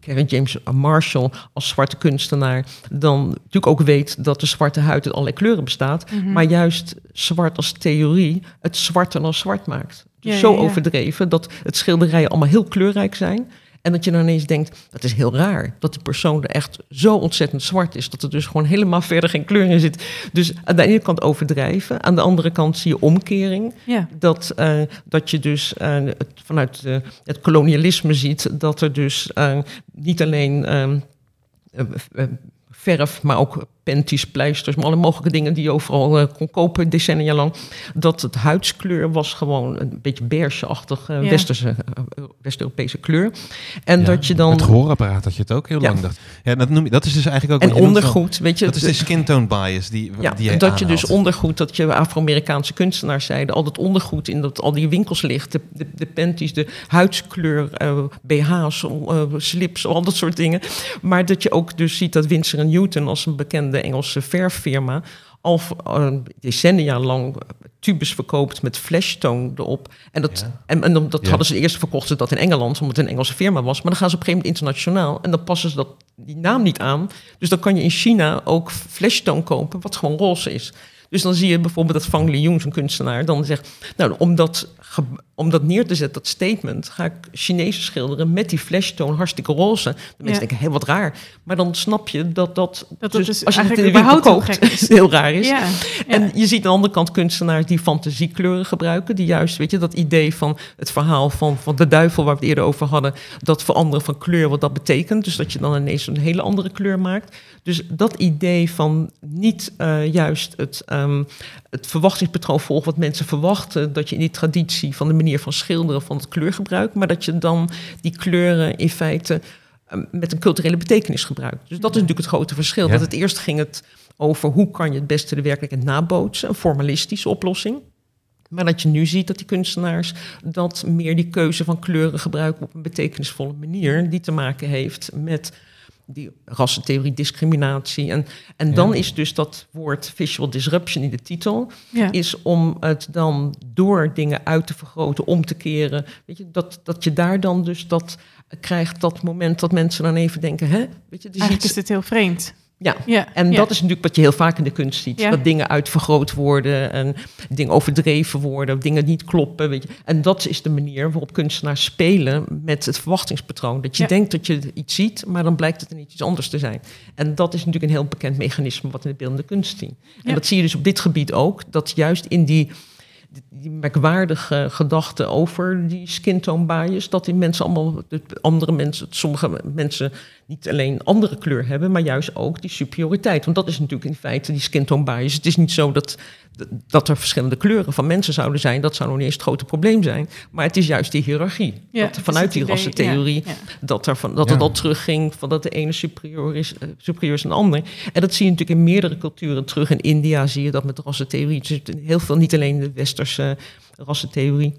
Kevin James Marshall als zwarte kunstenaar dan natuurlijk ook weet dat de zwarte huid uit allerlei kleuren bestaat, Mhm. maar juist zwart als theorie het zwarte dan zwart maakt. Dus Ja, zo ja, ja. overdreven dat het schilderijen allemaal heel kleurrijk zijn. En dat je dan ineens denkt, dat is heel raar. Dat die persoon er echt zo ontzettend zwart is. Dat er dus gewoon helemaal verder geen kleur in zit. Dus aan de ene kant overdrijven. Aan de andere kant zie je omkering. Ja. Dat, eh, dat je dus eh, het, vanuit eh, het kolonialisme ziet dat er dus niet alleen ehm, eh, eh, verf, maar ook panties, pleisters, maar alle mogelijke dingen die je overal eh, kon kopen decennia lang. Dat het huidskleur was gewoon een beetje beigeachtig eh, Ja. westerse, eh, West-Europese kleur. En Ja, dat je dan... Het gehoorapparaat dat je het ook heel Ja. lang dacht. Ja, dat, noem je, dat is dus eigenlijk ook... en van- ondergoed, weet je. Dat is de skin tone bias die, Ja, die dat je dus ondergoed, dat je Afro-Amerikaanse kunstenaars zeiden, al dat ondergoed in dat, al die winkels ligt, de, de, de panties, de huidskleur, eh, BH's, eh, slips, al dat soort dingen. Maar dat je ook dus ziet dat Winsor Newton als een bekende Engelse verffirma al eh, decennia lang tubes verkoopt met flashtone erop. En dat, Ja. en, en dat Ja. hadden ze eerst verkocht ze dat in Engeland, omdat het een Engelse firma was. Maar dan gaan ze op een gegeven moment internationaal en dan passen ze dat, die naam niet aan. Dus dan kan je in China ook flashtone kopen, wat gewoon roze is. Dus dan zie je bijvoorbeeld dat Fang Liu, zo'n kunstenaar, dan zegt... nou, om dat, ge- om dat neer te zetten, dat statement... ga ik Chinezen schilderen met die flashtone hartstikke roze. De mensen Ja. denken, hé, wat raar. Maar dan snap je dat dat... Dat dat dus als je het in de winkel koopt, is. heel raar is. Ja. En je ziet aan de andere kant kunstenaars die fantasiekleuren gebruiken. Die juist, weet je, dat idee van het verhaal van, van de duivel waar we het eerder over hadden. Dat veranderen van kleur, wat dat betekent. Dus dat je dan ineens een hele andere kleur maakt. Dus dat idee van niet eh, juist het, ehm, het verwachtingspatroon volgen wat mensen verwachten. Dat je in die traditie van de manier van schilderen, van het kleurgebruik. Maar dat je dan die kleuren in feite eh, met een culturele betekenis gebruikt. Dus dat is natuurlijk het grote verschil. Ja. Dat het eerst ging het over hoe kan je het beste de werkelijkheid nabootsen, een formalistische oplossing. Maar dat je nu ziet dat die kunstenaars dat meer die keuze van kleuren gebruiken op een betekenisvolle manier, die te maken heeft met die rassentheorie, discriminatie. En, en dan is dus dat woord visual disruption in de titel, Ja. is om het dan door dingen uit te vergroten, om te keren. Weet je, dat, dat je daar dan dus dat krijgt, dat moment dat mensen dan even denken, hè? Weet je, er is Eigenlijk iets- is dit heel vreemd. Ja, Ja. en ja. dat is natuurlijk wat je heel vaak in de kunst ziet. Ja. Dat dingen uitvergroot worden en dingen overdreven worden, dingen niet kloppen. Weet je. En dat is de manier waarop kunstenaars spelen met het verwachtingspatroon. Dat je denkt dat je iets ziet, maar dan blijkt het er iets anders te zijn. En dat is natuurlijk een heel bekend mechanisme wat in de beeldende kunst zien. En dat zie je dus op dit gebied ook. Dat juist in die, die merkwaardige gedachten over die skin tone bias, dat die mensen allemaal, de andere mensen, sommige mensen niet alleen andere kleur hebben, maar juist ook die superioriteit. Want dat is natuurlijk in feite die skin tone bias. Het is niet zo dat, dat er verschillende kleuren van mensen zouden zijn. Dat zou nog niet eens het grote probleem zijn. Maar het is juist die hiërarchie. Ja, dat vanuit die rassentheorie, ja, ja. dat, er van, dat Ja. het al terugging van dat de ene superieur is, eh, superieur is dan de ander. En dat zie je natuurlijk in meerdere culturen terug. In India zie je dat met de rassentheorie. Heel veel, niet alleen de westerse rassentheorie.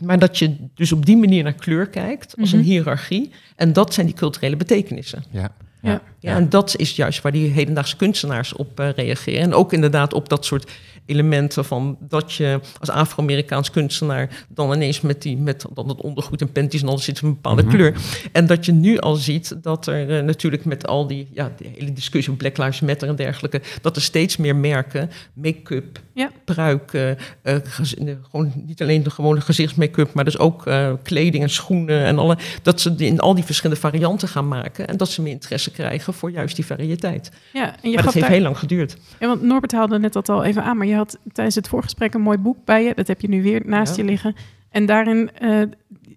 Maar dat je dus op die manier naar kleur kijkt, als een Mhm. hiërarchie. En dat zijn die culturele betekenissen. Ja. Ja. Ja, en dat is juist waar die hedendaagse kunstenaars op eh, reageren. En ook inderdaad op dat soort elementen van dat je als Afro-Amerikaans kunstenaar dan ineens met, die, met dan het ondergoed en panties en alles zit een bepaalde Mhm. kleur. En dat je nu al ziet dat er eh, natuurlijk met al die, ja, die hele discussie over Black Lives Matter en dergelijke, dat er steeds meer merken, make-up, Ja. pruiken, eh, gez- gewoon niet alleen de gewone gezichtsmake-up, maar dus ook eh, kleding en schoenen en alle, dat ze die in al die verschillende varianten gaan maken en dat ze meer interesse krijgen voor juist die variëteit. Ja, en je maar dat heeft daar- heel lang geduurd. Ja, want Norbert haalde net dat al even aan, maar je had tijdens het voorgesprek een mooi boek bij je. Dat heb je nu weer naast Ja. je liggen. En daarin, eh,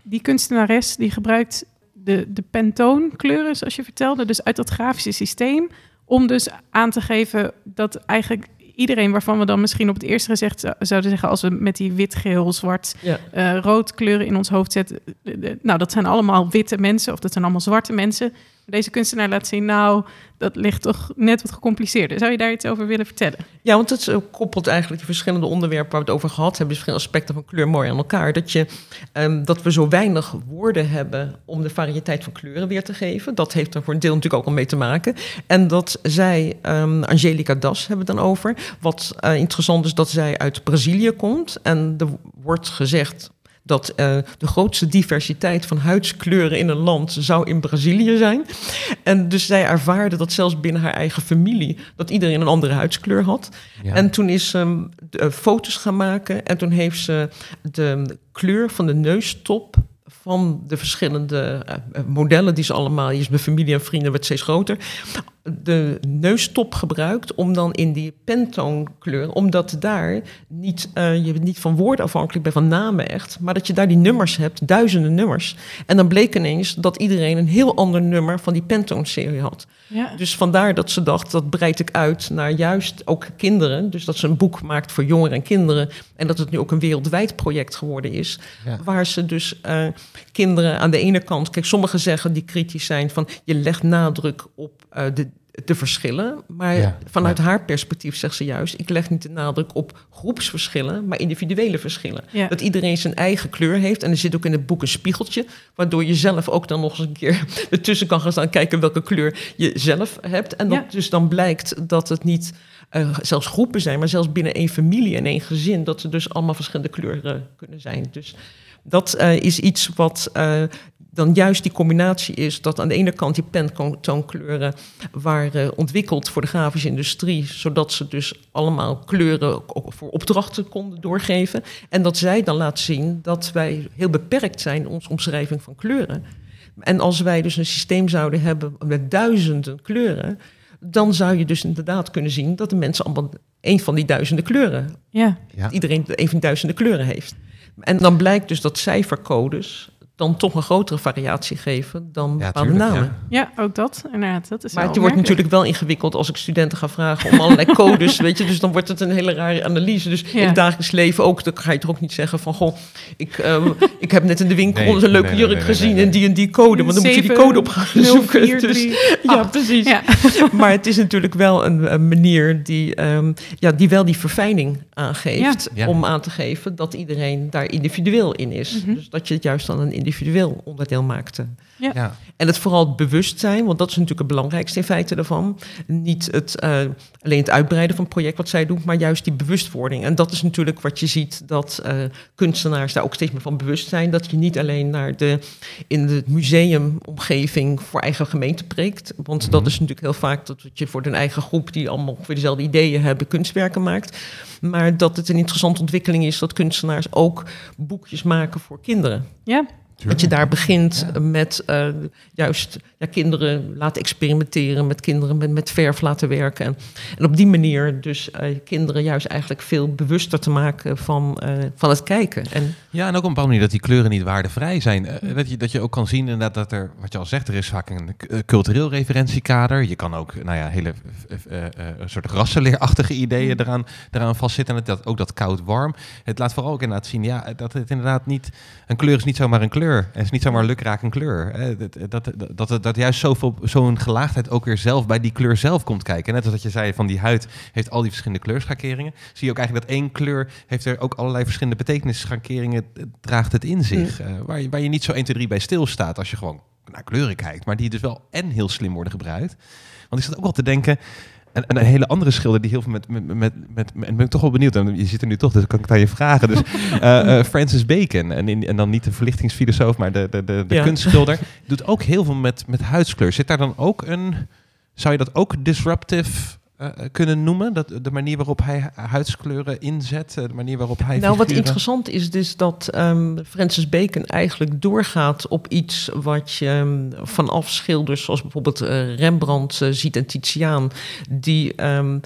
die kunstenares, die gebruikt de, de Pantone-kleuren, zoals je vertelde, dus uit dat grafische systeem, om dus aan te geven dat eigenlijk iedereen waarvan we dan misschien op het eerste gezicht zou- zouden zeggen... als we met die wit, geel, zwart, Ja. eh, rood kleuren in ons hoofd zetten... eh, nou, dat zijn allemaal witte mensen of dat zijn allemaal zwarte mensen. Deze kunstenaar laat zien, nou, dat ligt toch net wat gecompliceerder. Zou je daar iets over willen vertellen? Ja, want het koppelt eigenlijk die verschillende onderwerpen waar we het over gehad hebben, verschillende aspecten van kleur mooi aan elkaar. Dat, je, ehm, dat we zo weinig woorden hebben om de variëteit van kleuren weer te geven. Dat heeft er voor een deel natuurlijk ook al mee te maken. En dat zij, ehm, Angelica Das hebben we dan over. Wat eh, interessant is dat zij uit Brazilië komt. En er wordt gezegd dat eh, de grootste diversiteit van huidskleuren in een land zou in Brazilië zijn. En dus zij ervaarde dat zelfs binnen haar eigen familie, dat iedereen een andere huidskleur had. Ja. En toen is ze de, eh, foto's gaan maken en toen heeft ze de kleur van de neustop van de verschillende eh, eh, modellen die ze allemaal, is mijn familie en vrienden, werd steeds groter, de neustop gebruikt om dan in die pentoonkleur, omdat daar niet, eh, je niet van woorden afhankelijk bent, van namen echt, maar dat je daar die nummers hebt, duizenden nummers. En dan bleek ineens dat iedereen een heel ander nummer van die pentoonserie had. Ja, Dus vandaar dat ze dacht, dat breid ik uit naar juist ook kinderen. Dus dat ze een boek maakt voor jongeren en kinderen. En dat het nu ook een wereldwijd project geworden is. Ja. Waar ze dus eh, kinderen aan de ene kant... Kijk, sommigen zeggen die kritisch zijn van... je legt nadruk op eh, de, de verschillen. Maar Ja, vanuit ja. haar perspectief zegt ze juist... ik leg niet de nadruk op groepsverschillen, maar individuele verschillen. ja. Dat iedereen zijn eigen kleur heeft. En er zit ook in het boek een spiegeltje. Waardoor je zelf ook dan nog eens een keer ertussen kan gaan staan. Kijken welke kleur je zelf hebt. En dat Ja. dus dan blijkt dat het niet eh, zelfs groepen zijn. Maar zelfs binnen één familie en één gezin. Dat er dus allemaal verschillende kleuren kunnen zijn. Dus dat eh, is iets wat eh, dan juist die combinatie is. Dat aan de ene kant die pentoonkleuren waren ontwikkeld voor de grafische industrie. Zodat ze dus allemaal kleuren voor opdrachten konden doorgeven. En dat zij dan laat zien dat wij heel beperkt zijn in onze omschrijving van kleuren. En als wij dus een systeem zouden hebben met duizenden kleuren, dan zou je dus inderdaad kunnen zien dat de mensen allemaal een van die duizenden kleuren, ja. Ja. iedereen een van die duizenden kleuren heeft. En dan blijkt dus dat cijfercodes dan toch een grotere variatie geven dan Ja, bepaalde tuurlijk, namen. ja, ook dat. Inderdaad, dat is Maar het wordt natuurlijk wel ingewikkeld als ik studenten ga vragen om allerlei codes, weet je. Dus dan wordt het een hele rare analyse. Dus in het dagelijks leven ook, dan ga je toch ook niet zeggen van... goh, ik, eh, ik heb net in de winkel Nee, een leuke nee, jurk nee, nee, gezien nee. en die en die code. Want dan moet je die code op gaan zoeken. Dus, ja, acht. precies. Ja. Maar het is natuurlijk wel een, een manier die, ehm, ja, die wel die verfijning aangeeft. Ja. Ja. Om aan te geven dat iedereen daar individueel in is. Mhm. Dus dat je het juist dan een individueel onderdeel maakte. Ja. En het vooral het bewustzijn, want dat is natuurlijk het belangrijkste in feite daarvan. Niet het, eh, alleen het uitbreiden van het project wat zij doet, maar juist die bewustwording. En dat is natuurlijk wat je ziet, dat eh, kunstenaars daar ook steeds meer van bewust zijn. Dat je niet alleen naar de, in de museumomgeving voor eigen gemeente preekt. Want dat Mhm. is natuurlijk heel vaak dat je voor een eigen groep die allemaal ongeveer dezelfde ideeën hebben, kunstwerken maakt. Maar dat het een interessante ontwikkeling is dat kunstenaars ook boekjes maken voor kinderen. Ja, Dat je daar begint Ja. met eh, juist ja, kinderen laten experimenteren, met kinderen met, met verf laten werken. En, op die manier dus eh, kinderen juist eigenlijk veel bewuster te maken van, eh, van het kijken. En Ja, en ook op een bepaalde manier dat die kleuren niet waardevrij zijn. Eh, dat, je, dat je ook kan zien inderdaad dat er, wat je al zegt, er is vaak een eh, cultureel referentiekader. Je kan ook, nou ja, hele een soort rassenleerachtige ideeën eraan, eraan vastzitten. En dat, ook dat koud-warm. Het laat vooral ook inderdaad zien, ja, dat het inderdaad niet, een kleur is niet zomaar een kleur. Het is niet zomaar lukraak een kleur. Dat, dat, dat, dat, dat juist zoveel, zo'n gelaagdheid ook weer zelf bij die kleur zelf komt kijken. Net als dat je zei van die huid heeft al die verschillende kleurschakeringen. Zie je ook eigenlijk dat één kleur heeft er ook allerlei verschillende betekenisschakeringen draagt het in zich. Eh, waar, je, waar je niet zo 1, 2, 3 bij stilstaat als je gewoon naar kleuren kijkt. Maar die dus wel en heel slim worden gebruikt. Want ik zat ook wel te denken... En, en een hele andere schilder die heel veel met, met, met, met, en ben ik toch wel benieuwd. En je zit er nu toch, dus kan ik het aan je vragen. Dus eh, eh, Francis Bacon, en, in, en dan niet de verlichtingsfilosoof, maar de, de, de, de Ja. kunstschilder, doet ook heel veel met, met huidskleur. Zit daar dan ook een, zou je dat ook disruptive eh, kunnen noemen? Dat, de manier waarop hij huidskleuren inzet, eh, de manier waarop hij nou, wat interessant is dus dat ehm, Francis Bacon eigenlijk doorgaat op iets wat je ehm, vanaf schilders zoals bijvoorbeeld eh, Rembrandt eh, ziet en Titiaan, die ehm,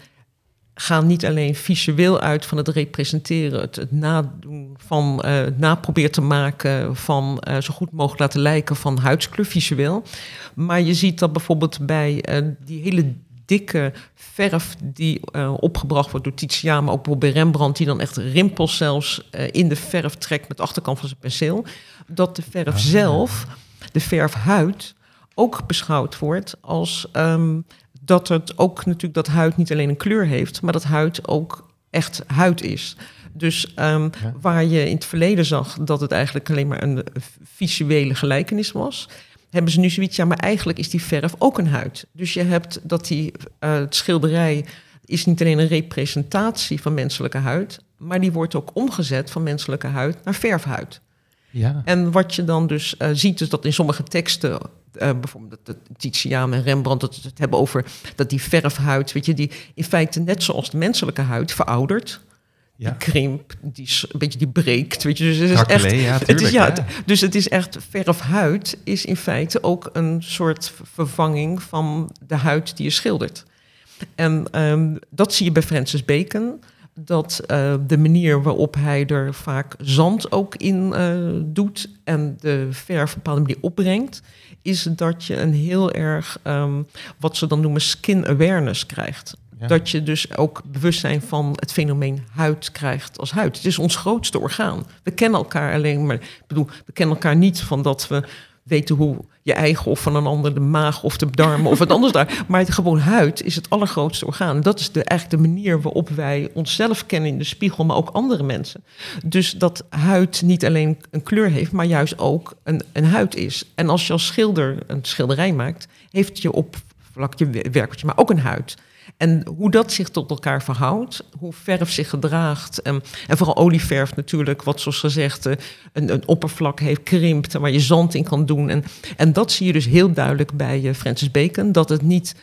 gaan niet alleen visueel uit van het representeren, het, het nadoen van, eh het naproberen te maken van eh, zo goed mogelijk laten lijken van huidskleur visueel. Maar je ziet dat bijvoorbeeld bij eh, die hele dikke verf die eh, opgebracht wordt door Titiaan, maar ook bij Rembrandt, die dan echt rimpels zelfs eh, in de verf trekt met de achterkant van zijn penseel. Dat de verf Ah. zelf, de verfhuid, ook beschouwd wordt als ehm, dat het ook natuurlijk dat huid niet alleen een kleur heeft, maar dat huid ook echt huid is. Dus ehm, Ja. waar je in het verleden zag dat het eigenlijk alleen maar een visuele gelijkenis was, hebben ze nu zoiets, ja, maar eigenlijk is die verf ook een huid. Dus je hebt dat die eh, het schilderij is niet alleen een representatie van menselijke huid, maar die wordt ook omgezet van menselijke huid naar verfhuid. Ja. En wat je dan dus eh, ziet, is dat in sommige teksten, eh, bijvoorbeeld dat Titiaan en Rembrandt, dat het hebben over dat die verfhuid, weet je, die in feite net zoals de menselijke huid veroudert. Ja. Die krimp, die een beetje die breekt, weet je. Dus het is echt, ja, het is, ja, ja. het- dus het is echt verfhuid is in feite ook een soort vervanging van de huid die je schildert. En ehm, dat zie je bij Francis Bacon. Dat eh, de manier waarop hij er vaak zand ook in eh, doet en de verf op een bepaalde manier opbrengt, is dat je een heel erg ehm, wat ze dan noemen skin awareness krijgt. Dat je dus ook bewustzijn van het fenomeen huid krijgt als huid. Het is ons grootste orgaan. We kennen elkaar alleen maar. Ik bedoel, we kennen elkaar niet van dat we weten hoe je eigen of van een ander de maag of de darmen of wat anders daar. Maar het gewoon huid is het allergrootste orgaan. Dat is de, eigenlijk de manier waarop wij onszelf kennen in de spiegel, maar ook andere mensen. Dus dat huid niet alleen een kleur heeft, maar juist ook een, een huid is. En als je als schilder een schilderij maakt, heeft je oppervlakje werkertje, maar ook een huid. En hoe dat zich tot elkaar verhoudt, hoe verf zich gedraagt. En, en vooral olieverf natuurlijk, wat zoals gezegd eh, een, een oppervlak heeft, krimpt, en waar je zand in kan doen. En, en dat zie je dus heel duidelijk bij eh, Francis Bacon, dat het niet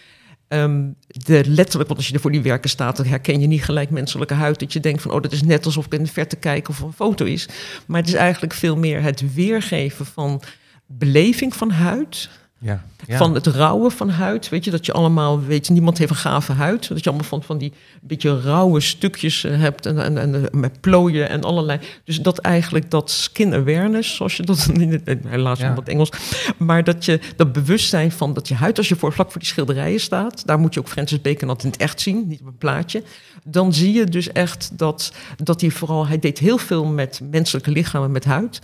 ehm, de letterlijk, want als je er voor die werken staat, dan herken je niet gelijk menselijke huid. Dat je denkt van, oh, dat is net alsof ik in de verte kijk of een foto is. Maar het is eigenlijk veel meer het weergeven van beleving van huid. Ja. Ja. Van het rauwe van huid. Weet je, dat je allemaal, weet je, niemand heeft een gave huid. Dat je allemaal van, van die beetje rauwe stukjes eh, hebt. En, en, en eh, met plooien en allerlei. Dus dat eigenlijk dat skin awareness, zoals je dat in het, helaas Ja. nog wat Engels. Maar dat je dat bewustzijn van dat je huid, als je voor, vlak voor die schilderijen staat. Daar moet je ook Francis Bacon altijd in het echt zien, niet op een plaatje. Dan zie je dus echt dat, dat hij vooral, hij deed heel veel met menselijke lichamen, met huid.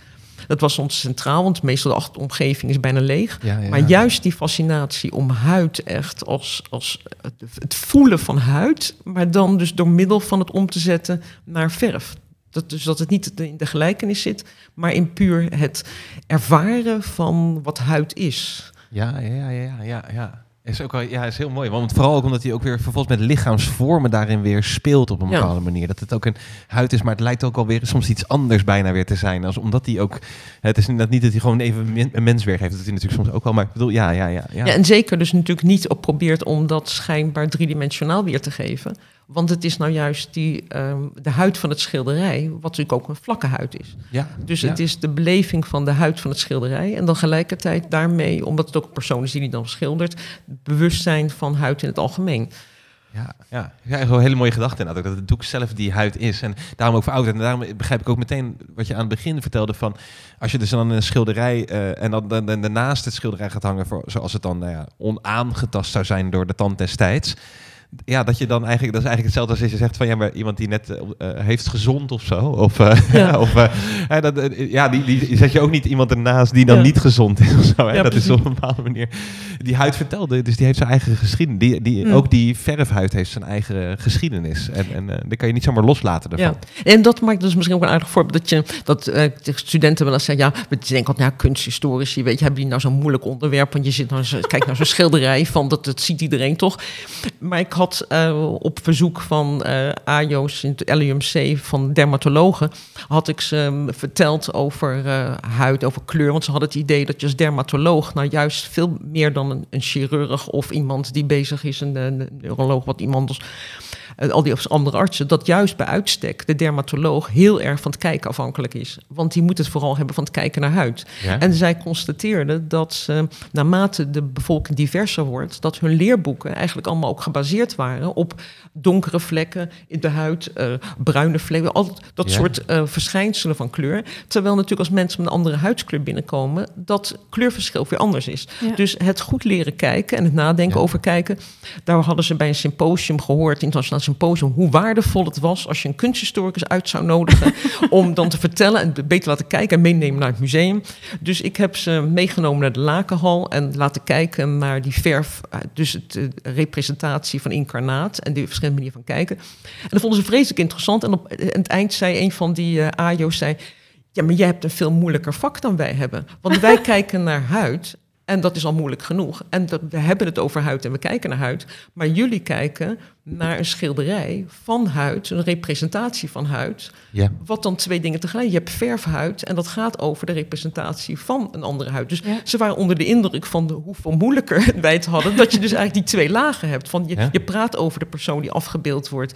Dat was ons centraal, want meestal de acht- omgeving is bijna leeg. Ja, ja. Maar juist die fascinatie om huid echt als, als het, het voelen van huid, maar dan dus door middel van het om te zetten naar verf. Dat, dus dat het niet in de gelijkenis zit, maar in puur het ervaren van wat huid is. Ja, ja, ja, ja, ja, ja. Is ook wel, ja, is heel mooi. Want vooral ook omdat hij ook weer vervolgens met lichaamsvormen daarin weer speelt op een Ja. bepaalde manier. Dat het ook een huid is, maar het lijkt ook alweer soms iets anders bijna weer te zijn. Als, omdat hij ook, het is inderdaad niet dat hij gewoon even een mens weergeeft. Dat hij natuurlijk soms ook wel. Maar ik bedoel, ja, ja, ja. ja. Ja. en zeker dus natuurlijk niet op probeert om dat schijnbaar driedimensionaal weer te geven. Want het is nou juist die, ehm, de huid van het schilderij, wat natuurlijk ook een vlakke huid is. ja. Dus ja. het is de beleving van de huid van het schilderij. En dan gelijkertijd daarmee, omdat het ook een persoon is die die dan schildert, het bewustzijn van huid in het algemeen. Ja, ja. ja een hele mooie gedachte inderdaad. Dat het doek zelf die huid is. En daarom ook verouderd. En daarom begrijp ik ook meteen wat je aan het begin vertelde van... Als je dus dan een schilderij eh, en dan, dan, dan daarnaast het schilderij gaat hangen... Voor, zoals het dan nou ja, onaangetast zou zijn door de tand destijds... Ja, dat je dan eigenlijk, dat is eigenlijk hetzelfde als als je zegt van ja, maar iemand die net eh, eh, heeft gezond of zo. Of, eh, Ja. of dat, ja, die, die zet je ook niet iemand ernaast die dan Ja. niet gezond is of zo. Hè? Ja, dat is op een bepaalde manier. Die huid vertelde, dus die heeft zijn eigen geschiedenis. Die, die, Mm. Ook die verfhuid heeft zijn eigen geschiedenis. En, en die kan je niet zomaar loslaten ervan. Ja, en dat maakt dus misschien ook een aardig voorbeeld dat je dat de studenten wel eens zeggen, ja, we denken altijd, nou, kunsthistorici, weet je, hebben die nou zo'n moeilijk onderwerp, want je zit nou, kijk naar zo'n schilderij van, dat, dat ziet iedereen toch. Maar ik had eh, op verzoek van eh AJO's in het LUMC van dermatologen, had ik ze ehm, verteld over eh, huid, over kleur, want ze hadden het idee dat je als dermatoloog nou juist veel meer dan een, chirurg of iemand die bezig is, een, een neuroloog, wat iemand als al die andere artsen, dat juist bij uitstek de dermatoloog heel erg van het kijken afhankelijk is. Want die moet het vooral hebben van het kijken naar huid. Ja? En zij constateerden dat ze, naarmate de bevolking diverser wordt, dat hun leerboeken eigenlijk allemaal ook gebaseerd waren op donkere vlekken in de huid, eh, bruine vlekken, al dat Ja. soort eh, verschijnselen van kleur. Terwijl natuurlijk als mensen met een andere huidskleur binnenkomen, dat kleurverschil weer anders is. Ja. Dus het goed leren kijken en het nadenken Ja. over kijken. Daar hadden ze bij een symposium gehoord, internationaal symposium, hoe waardevol het was als je een kunsthistoricus uit zou nodigen om dan te vertellen en beter laten kijken en meenemen naar het museum. Dus ik heb ze meegenomen naar de Lakenhal en laten kijken naar die verf, eh, dus het, de representatie van incarnaat en die verschillende manieren van kijken. En dat vonden ze vreselijk interessant. En op aan het eind zei een van die eh AJO's, zei, ja, maar jij hebt een veel moeilijker vak dan wij hebben. Want wij kijken naar huid en dat is al moeilijk genoeg. En dat, we hebben het over huid en we kijken naar huid. Maar jullie kijken naar een schilderij van huid, een representatie van huid. Ja. Wat dan twee dingen tegelijk. Je hebt verfhuid en dat gaat over de representatie van een andere huid. Dus Ja. ze waren onder de indruk van de, hoeveel moeilijker wij het hadden. Dat je dus eigenlijk die twee lagen hebt. Van je, Ja. je praat over de persoon die afgebeeld wordt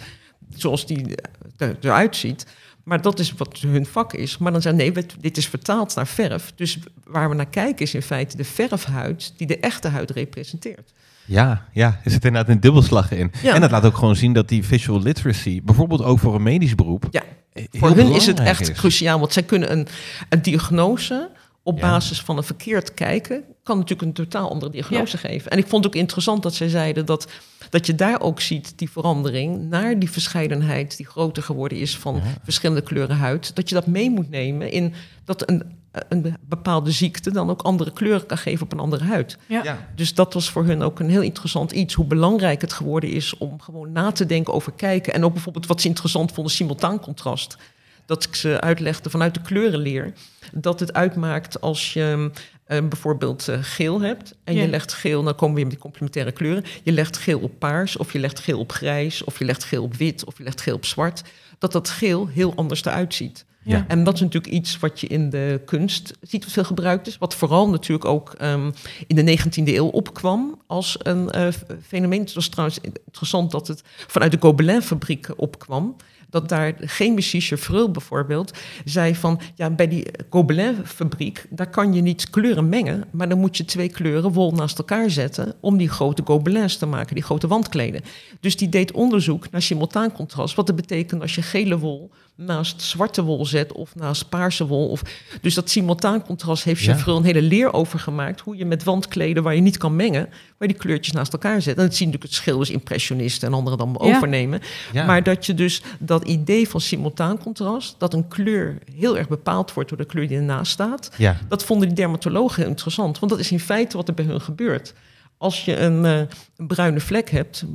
zoals die eh, er- eruit ziet. Maar dat is wat hun vak is. Maar dan zeggen nee, dit is vertaald naar verf. Dus waar we naar kijken is in feite de verfhuid die de echte huid representeert. Ja, ja, er zit inderdaad een dubbelslag in. Ja. En dat laat ook gewoon zien dat die visual literacy, bijvoorbeeld ook voor een medisch beroep, Ja, heel Voor hun is het echt is. cruciaal, want zij kunnen een, een diagnose op Ja. basis van een verkeerd kijken, kan natuurlijk een totaal andere diagnose geven. En ik vond het ook interessant dat zij zeiden dat, dat je daar ook ziet die verandering naar die verscheidenheid die groter geworden is van Ja. verschillende kleuren huid. Dat je dat mee moet nemen in dat een, een bepaalde ziekte dan ook andere kleuren kan geven op een andere huid. Ja. Ja. Dus dat was voor hun ook een heel interessant iets. Hoe belangrijk het geworden is om gewoon na te denken over kijken. En ook bijvoorbeeld wat ze interessant vonden, simultaan contrast. Dat ik ze uitlegde vanuit de kleurenleer. Dat het uitmaakt als je eh, bijvoorbeeld eh, geel hebt. En Ja. je legt geel, dan komen we weer met die complementaire kleuren. Je legt geel op paars, of je legt geel op grijs, of je legt geel op wit, of je legt geel op zwart. Dat dat geel heel anders eruit ziet. Ja. En dat is natuurlijk iets wat je in de kunst ziet wat veel gebruikt is. Wat vooral natuurlijk ook ehm, in de 19e eeuw opkwam als een eh, fenomeen. Het was trouwens interessant dat het vanuit de Gobelin-fabriek opkwam. Dat daar chemici Chevreul bijvoorbeeld zei van... ja, bij die Gobelin-fabriek, daar kan je niet kleuren mengen... maar dan moet je twee kleuren wol naast elkaar zetten... om die grote Gobelins te maken, die grote wandkleden. Dus die deed onderzoek naar simultaan contrast. Wat dat betekent als je gele wol naast zwarte wol zet of naast paarse wol. Of, dus dat simultaan contrast heeft Ja. Chevreul een hele leer over gemaakt. Hoe je met wandkleden waar je niet kan mengen, waar je die kleurtjes naast elkaar zet. En dat zien natuurlijk het schilders, impressionisten en anderen dan Ja. overnemen. Ja. Maar dat je dus dat idee van simultaan contrast, dat een kleur heel erg bepaald wordt door de kleur die ernaast staat. Ja. Dat vonden die dermatologen interessant, want dat is in feite wat er bij hun gebeurt. Als je een, eh, een bruine vlek hebt,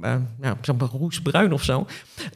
nou, zeg maar roesbruin of zo,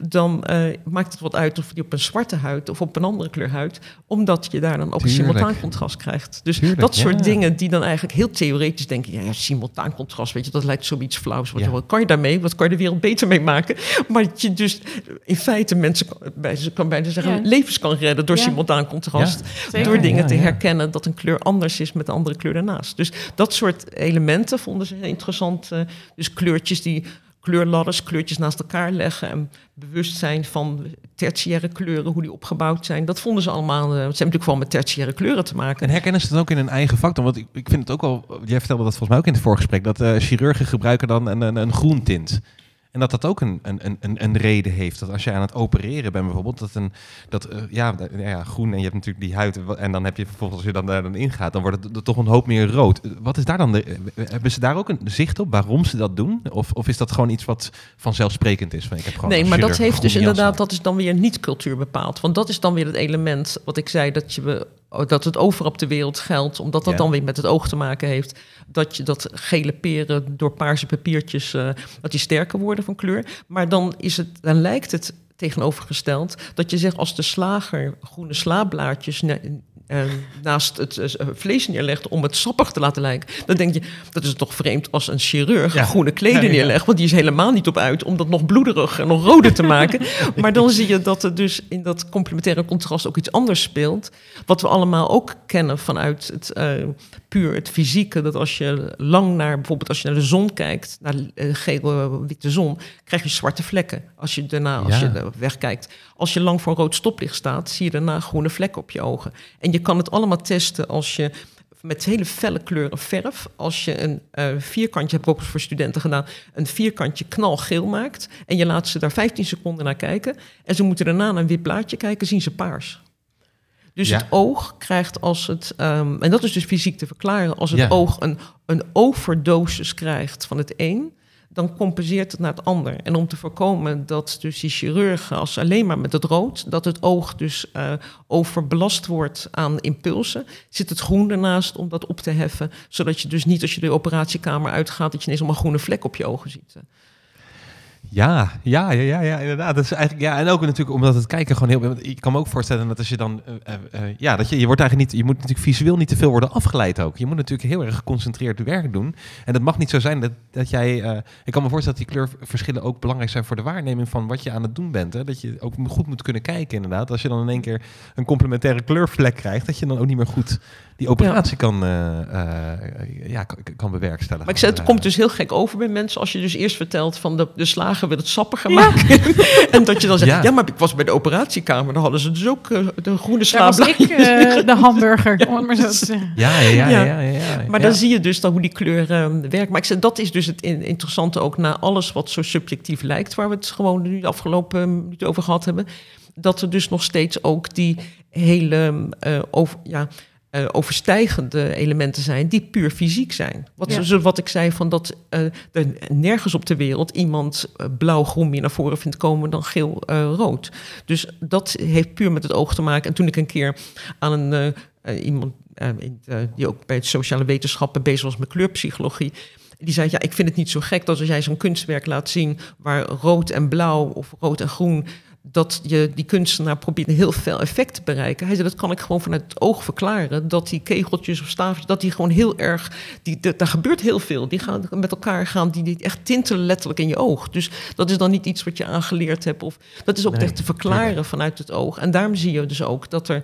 dan eh, maakt het wat uit of die op een zwarte huid of op een andere kleur huid, omdat je daar dan ook Tuurlijk. een simultaan contrast krijgt. Dus Tuurlijk, dat soort ja. dingen die dan eigenlijk heel theoretisch denken, ja, ja simultaan contrast, weet je, dat lijkt zoiets flauws. Wat, Ja. wat kan je daarmee? Wat kan je de wereld beter mee maken? Maar dat je dus in feite mensen, bij, ze kan bijna zeggen, Ja. levens kan redden door Ja. simultaan contrast. Door dingen Ja, te ja. herkennen dat een kleur anders is met de andere kleur daarnaast. Dus dat soort elementen vonden ze heel interessant. eh, dus kleurtjes die kleurladders, kleurtjes naast elkaar leggen en bewustzijn van tertiaire kleuren, hoe die opgebouwd zijn. Dat vonden ze allemaal. eh, het zijn natuurlijk vooral met tertiaire kleuren te maken. En herkennen ze het ook in hun eigen vak dan? Want ik, ik vind het ook wel... Jij vertelde dat volgens mij ook in het voorgesprek... dat eh, chirurgen gebruiken dan een, een, een groen tint. En dat dat ook een, een, een, een reden heeft. Dat als je aan het opereren bent bijvoorbeeld... dat, een, dat eh, ja, ja, groen en je hebt natuurlijk die huid... en dan heb je vervolgens, als je dan daar dan ingaat... dan wordt het er toch een hoop meer rood. Eh, Wat is daar dan de... eh, Hebben ze daar ook een zicht op waarom ze dat doen? Of, of is dat gewoon iets wat vanzelfsprekend is? Van, ik heb gewoon Nee, maar dat heeft dus inderdaad, dat is dan weer niet cultuur bepaald. Want dat is dan weer het element wat ik zei, dat, je, we- dat het over op de wereld geldt. Omdat dat Ja. dan weer met het oog te maken heeft. Dat je dat gele peren door paarse papiertjes, eh, dat die sterker worden van kleur. Maar dan, is het, dan lijkt het tegenovergesteld dat je zegt als de slager groene slaablaadjes ne- eh, naast het eh, vlees neerlegt om het sappig te laten lijken, dan denk je dat is toch vreemd als een chirurg Ja. groene kleden Ja, ja. neerlegt, want die is helemaal niet op uit om dat nog bloederig en nog roder te maken. maar dan zie je dat er dus in dat complementaire contrast ook iets anders speelt, wat we allemaal ook kennen vanuit het eh, puur het fysieke, dat als je lang naar bijvoorbeeld als je naar de zon kijkt, naar de gele witte zon, krijg je zwarte vlekken. Als je daarna als je wegkijkt, als je lang voor een rood stoplicht staat, zie je daarna groene vlekken op je ogen. En je kan het allemaal testen als je met hele felle kleuren verf, als je een eh, vierkantje, heb ik ook voor studenten gedaan, een vierkantje knalgeel maakt en je laat ze daar 15 seconden naar kijken en ze moeten daarna naar een wit plaatje kijken, zien ze paars. Dus Ja. het oog krijgt als het, ehm, en dat is dus fysiek te verklaren, als het Ja. oog een, een overdosis krijgt van het een, dan compenseert het naar het ander. En om te voorkomen dat dus die chirurgen, als alleen maar met het rood, dat het oog dus eh, overbelast wordt aan impulsen, zit het groen ernaast om dat op te heffen, zodat je dus niet als je de operatiekamer uitgaat, dat je ineens allemaal groene vlek op je ogen ziet. Ja, ja, ja, ja, ja, inderdaad. Dat is eigenlijk, ja, en ook natuurlijk omdat het kijken gewoon heel... Ik kan me ook voorstellen dat als je dan... eh, eh, eh, ja, dat je, je wordt eigenlijk niet... Je moet natuurlijk visueel niet te veel worden afgeleid ook. Je moet natuurlijk heel erg geconcentreerd werk doen. En dat mag niet zo zijn dat, dat jij... ik kan me voorstellen dat die kleurverschillen ook belangrijk zijn voor de waarneming van wat je aan het doen bent. Hè? Dat je ook goed moet kunnen kijken inderdaad. Als je dan in één keer een complementaire kleurvlek krijgt, dat je dan ook niet meer goed die operatie kan, ja, kan, kan bewerkstelligen. Maar ik zei, het komt dus heel gek over bij mensen als je dus eerst vertelt van de, de slager wil het sappiger Ja. maken. en dat je dan zegt, Ja. ja. maar ik was bij de operatiekamer, dan hadden ze dus ook eh, de groene Daar was sla. ik eh, de hamburger, om het maar zo te zeggen. Ja, ja, ja, ja. Ja. ja, ja, Maar ja. dan zie je dus dan hoe die kleur eh, werkt. Maar ik zei, dat is dus het in- interessante ook na alles wat zo subjectief lijkt, waar we het gewoon nu de afgelopen minuten over gehad hebben. Dat er dus nog steeds ook die hele eh, over, ja, eh, overstijgende elementen zijn die puur fysiek zijn. Wat, Ja. zo, wat ik zei, van dat eh, er nergens op de wereld iemand eh, blauw-groen meer naar voren vindt komen dan geel-rood. dus dat heeft puur met het oog te maken. En toen ik een keer aan een iemand in, die ook bij het sociale wetenschappen bezig was met kleurpsychologie. Die zei, ja, ik vind het niet zo gek dat als jij zo'n kunstwerk laat zien waar rood en blauw of rood en groen, dat je die kunstenaar probeert heel veel effect te bereiken. Hij zei, dat kan ik gewoon vanuit het oog verklaren. Dat die kegeltjes of staafjes, dat die gewoon heel erg, die, daar gebeurt heel veel. Die gaan met elkaar gaan, die, die echt tintelen letterlijk in je oog. Dus dat is dan niet iets wat je aangeleerd hebt. Of, dat is ook Nee, echt te verklaren vanuit het oog. En daarom zie je dus ook dat er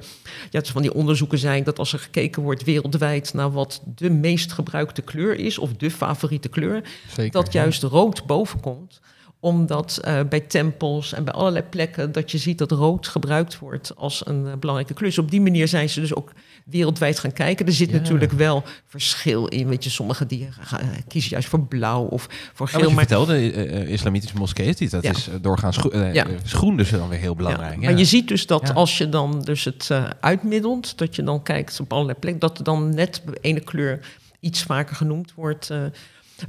ja, dus van die onderzoeken zijn dat als er gekeken wordt wereldwijd naar wat de meest gebruikte kleur is, of de favoriete kleur, Zeker, dat ja. juist rood boven komt omdat eh, bij tempels en bij allerlei plekken dat je ziet dat rood gebruikt wordt als een eh, belangrijke kleur. Dus op die manier zijn ze dus ook wereldwijd gaan kijken. Er zit Ja. natuurlijk wel verschil in. Weet je, sommigen die gaan, eh, kiezen juist voor blauw of voor Ja, geel. wat je maar vertelde, eh, eh, islamitische moskeeën, die- dat Ja. is doorgaans groen, Ja. dus dan weer heel belangrijk. Ja, Ja, maar je ziet dus dat Ja. als je dan dus het uitmiddelt, dat je dan kijkt op allerlei plekken, dat er dan net ene kleur iets vaker genoemd wordt.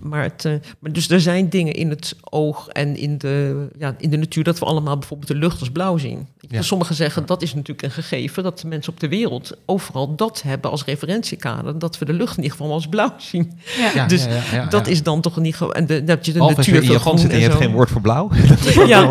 Maar, het, eh, maar dus er zijn dingen in het oog en in de, ja, in de natuur dat we allemaal bijvoorbeeld de lucht als blauw zien. Ja. Sommigen zeggen dat is natuurlijk een gegeven dat de mensen op de wereld overal dat hebben als referentiekader, dat we de lucht in ieder geval als blauw zien. Ja. Dus ja, ja, ja, dat ja. is dan toch niet gewoon. En de, dat je de Behalve als je natuur in je zit en je hebt geen woord voor blauw. Ja,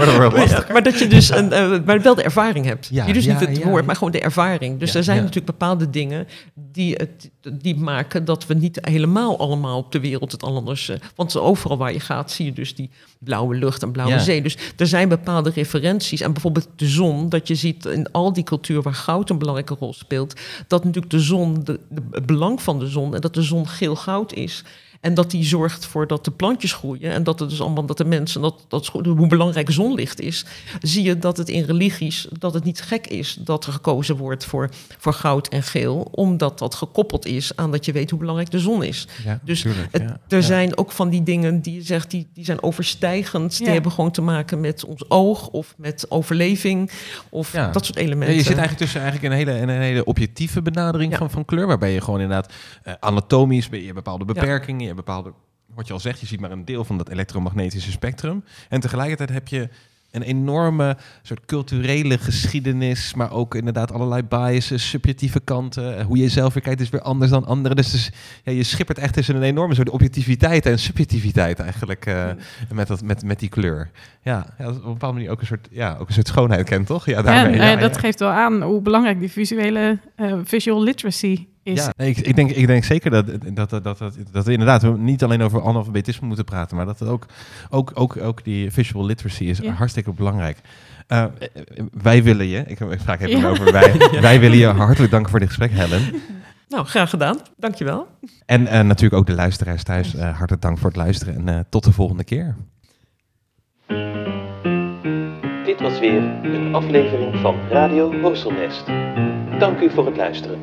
maar, dat je dus een, eh, maar wel de ervaring hebt. Ja, je dus ja, niet het ja, woord, ja. maar gewoon de ervaring. Dus Ja, er zijn ja. natuurlijk bepaalde dingen die, het, die maken dat we niet helemaal allemaal op de wereld het anders. eh, want overal waar je gaat, zie je dus die blauwe lucht en blauwe Ja. zee. Dus er zijn bepaalde referenties. En bijvoorbeeld de zon, dat je ziet in al die cultuur waar goud een belangrijke rol speelt, dat natuurlijk de zon, de, de- het belang van de zon en dat de zon geel goud is. En dat die zorgt voor dat de plantjes groeien. En dat het dus allemaal dat de mensen, dat, dat hoe belangrijk zonlicht is. Zie je dat het in religies, dat het niet gek is dat er gekozen wordt voor, voor goud en geel. Omdat dat gekoppeld is aan dat je weet hoe belangrijk de zon is. Ja, Dus tuurlijk, Het- ja. er Ja. zijn ook van die dingen die je zegt, die, die zijn overstijgend. Die hebben gewoon te maken met ons oog of met overleving. Of Ja. dat soort Ja, elementen. je zit eigenlijk tussen eigenlijk een hele, een hele objectieve benadering Ja. van, van kleur, waarbij je gewoon inderdaad eh, anatomisch, je hebt bepaalde beperkingen, je hebt bepaalde, wat je al zegt, je ziet maar een deel van dat elektromagnetische spectrum. En tegelijkertijd heb je een enorme soort culturele geschiedenis, maar ook inderdaad allerlei biases, subjectieve kanten. Hoe je jezelf weer kijkt is weer anders dan anderen. Dus, dus ja, je schippert echt tussen een enorme soort objectiviteit en subjectiviteit eigenlijk uh, met, dat, met, met die kleur. Ja, ja, op een bepaalde manier ook een soort, ja, ook een soort schoonheid kent, toch? Ja, daarmee, ja, ja, dat geeft wel aan hoe belangrijk die visuele uh, visual literacy ja, ik, ik, denk, ik denk zeker dat, dat, dat, dat, dat we inderdaad niet alleen over analfabetisme moeten praten, maar dat het ook, ook, ook, ook die visual literacy is hartstikke belangrijk. Uh, wij willen je, ik, ik vraag even over wij, wij willen je hartelijk danken voor dit gesprek, Helen. Nou, graag gedaan. Dankjewel. En uh, natuurlijk ook de luisteraars thuis, uh, hartelijk dank voor het luisteren en tot de volgende keer. Dit was weer een aflevering van Radio Horselnest. Dank u voor het luisteren.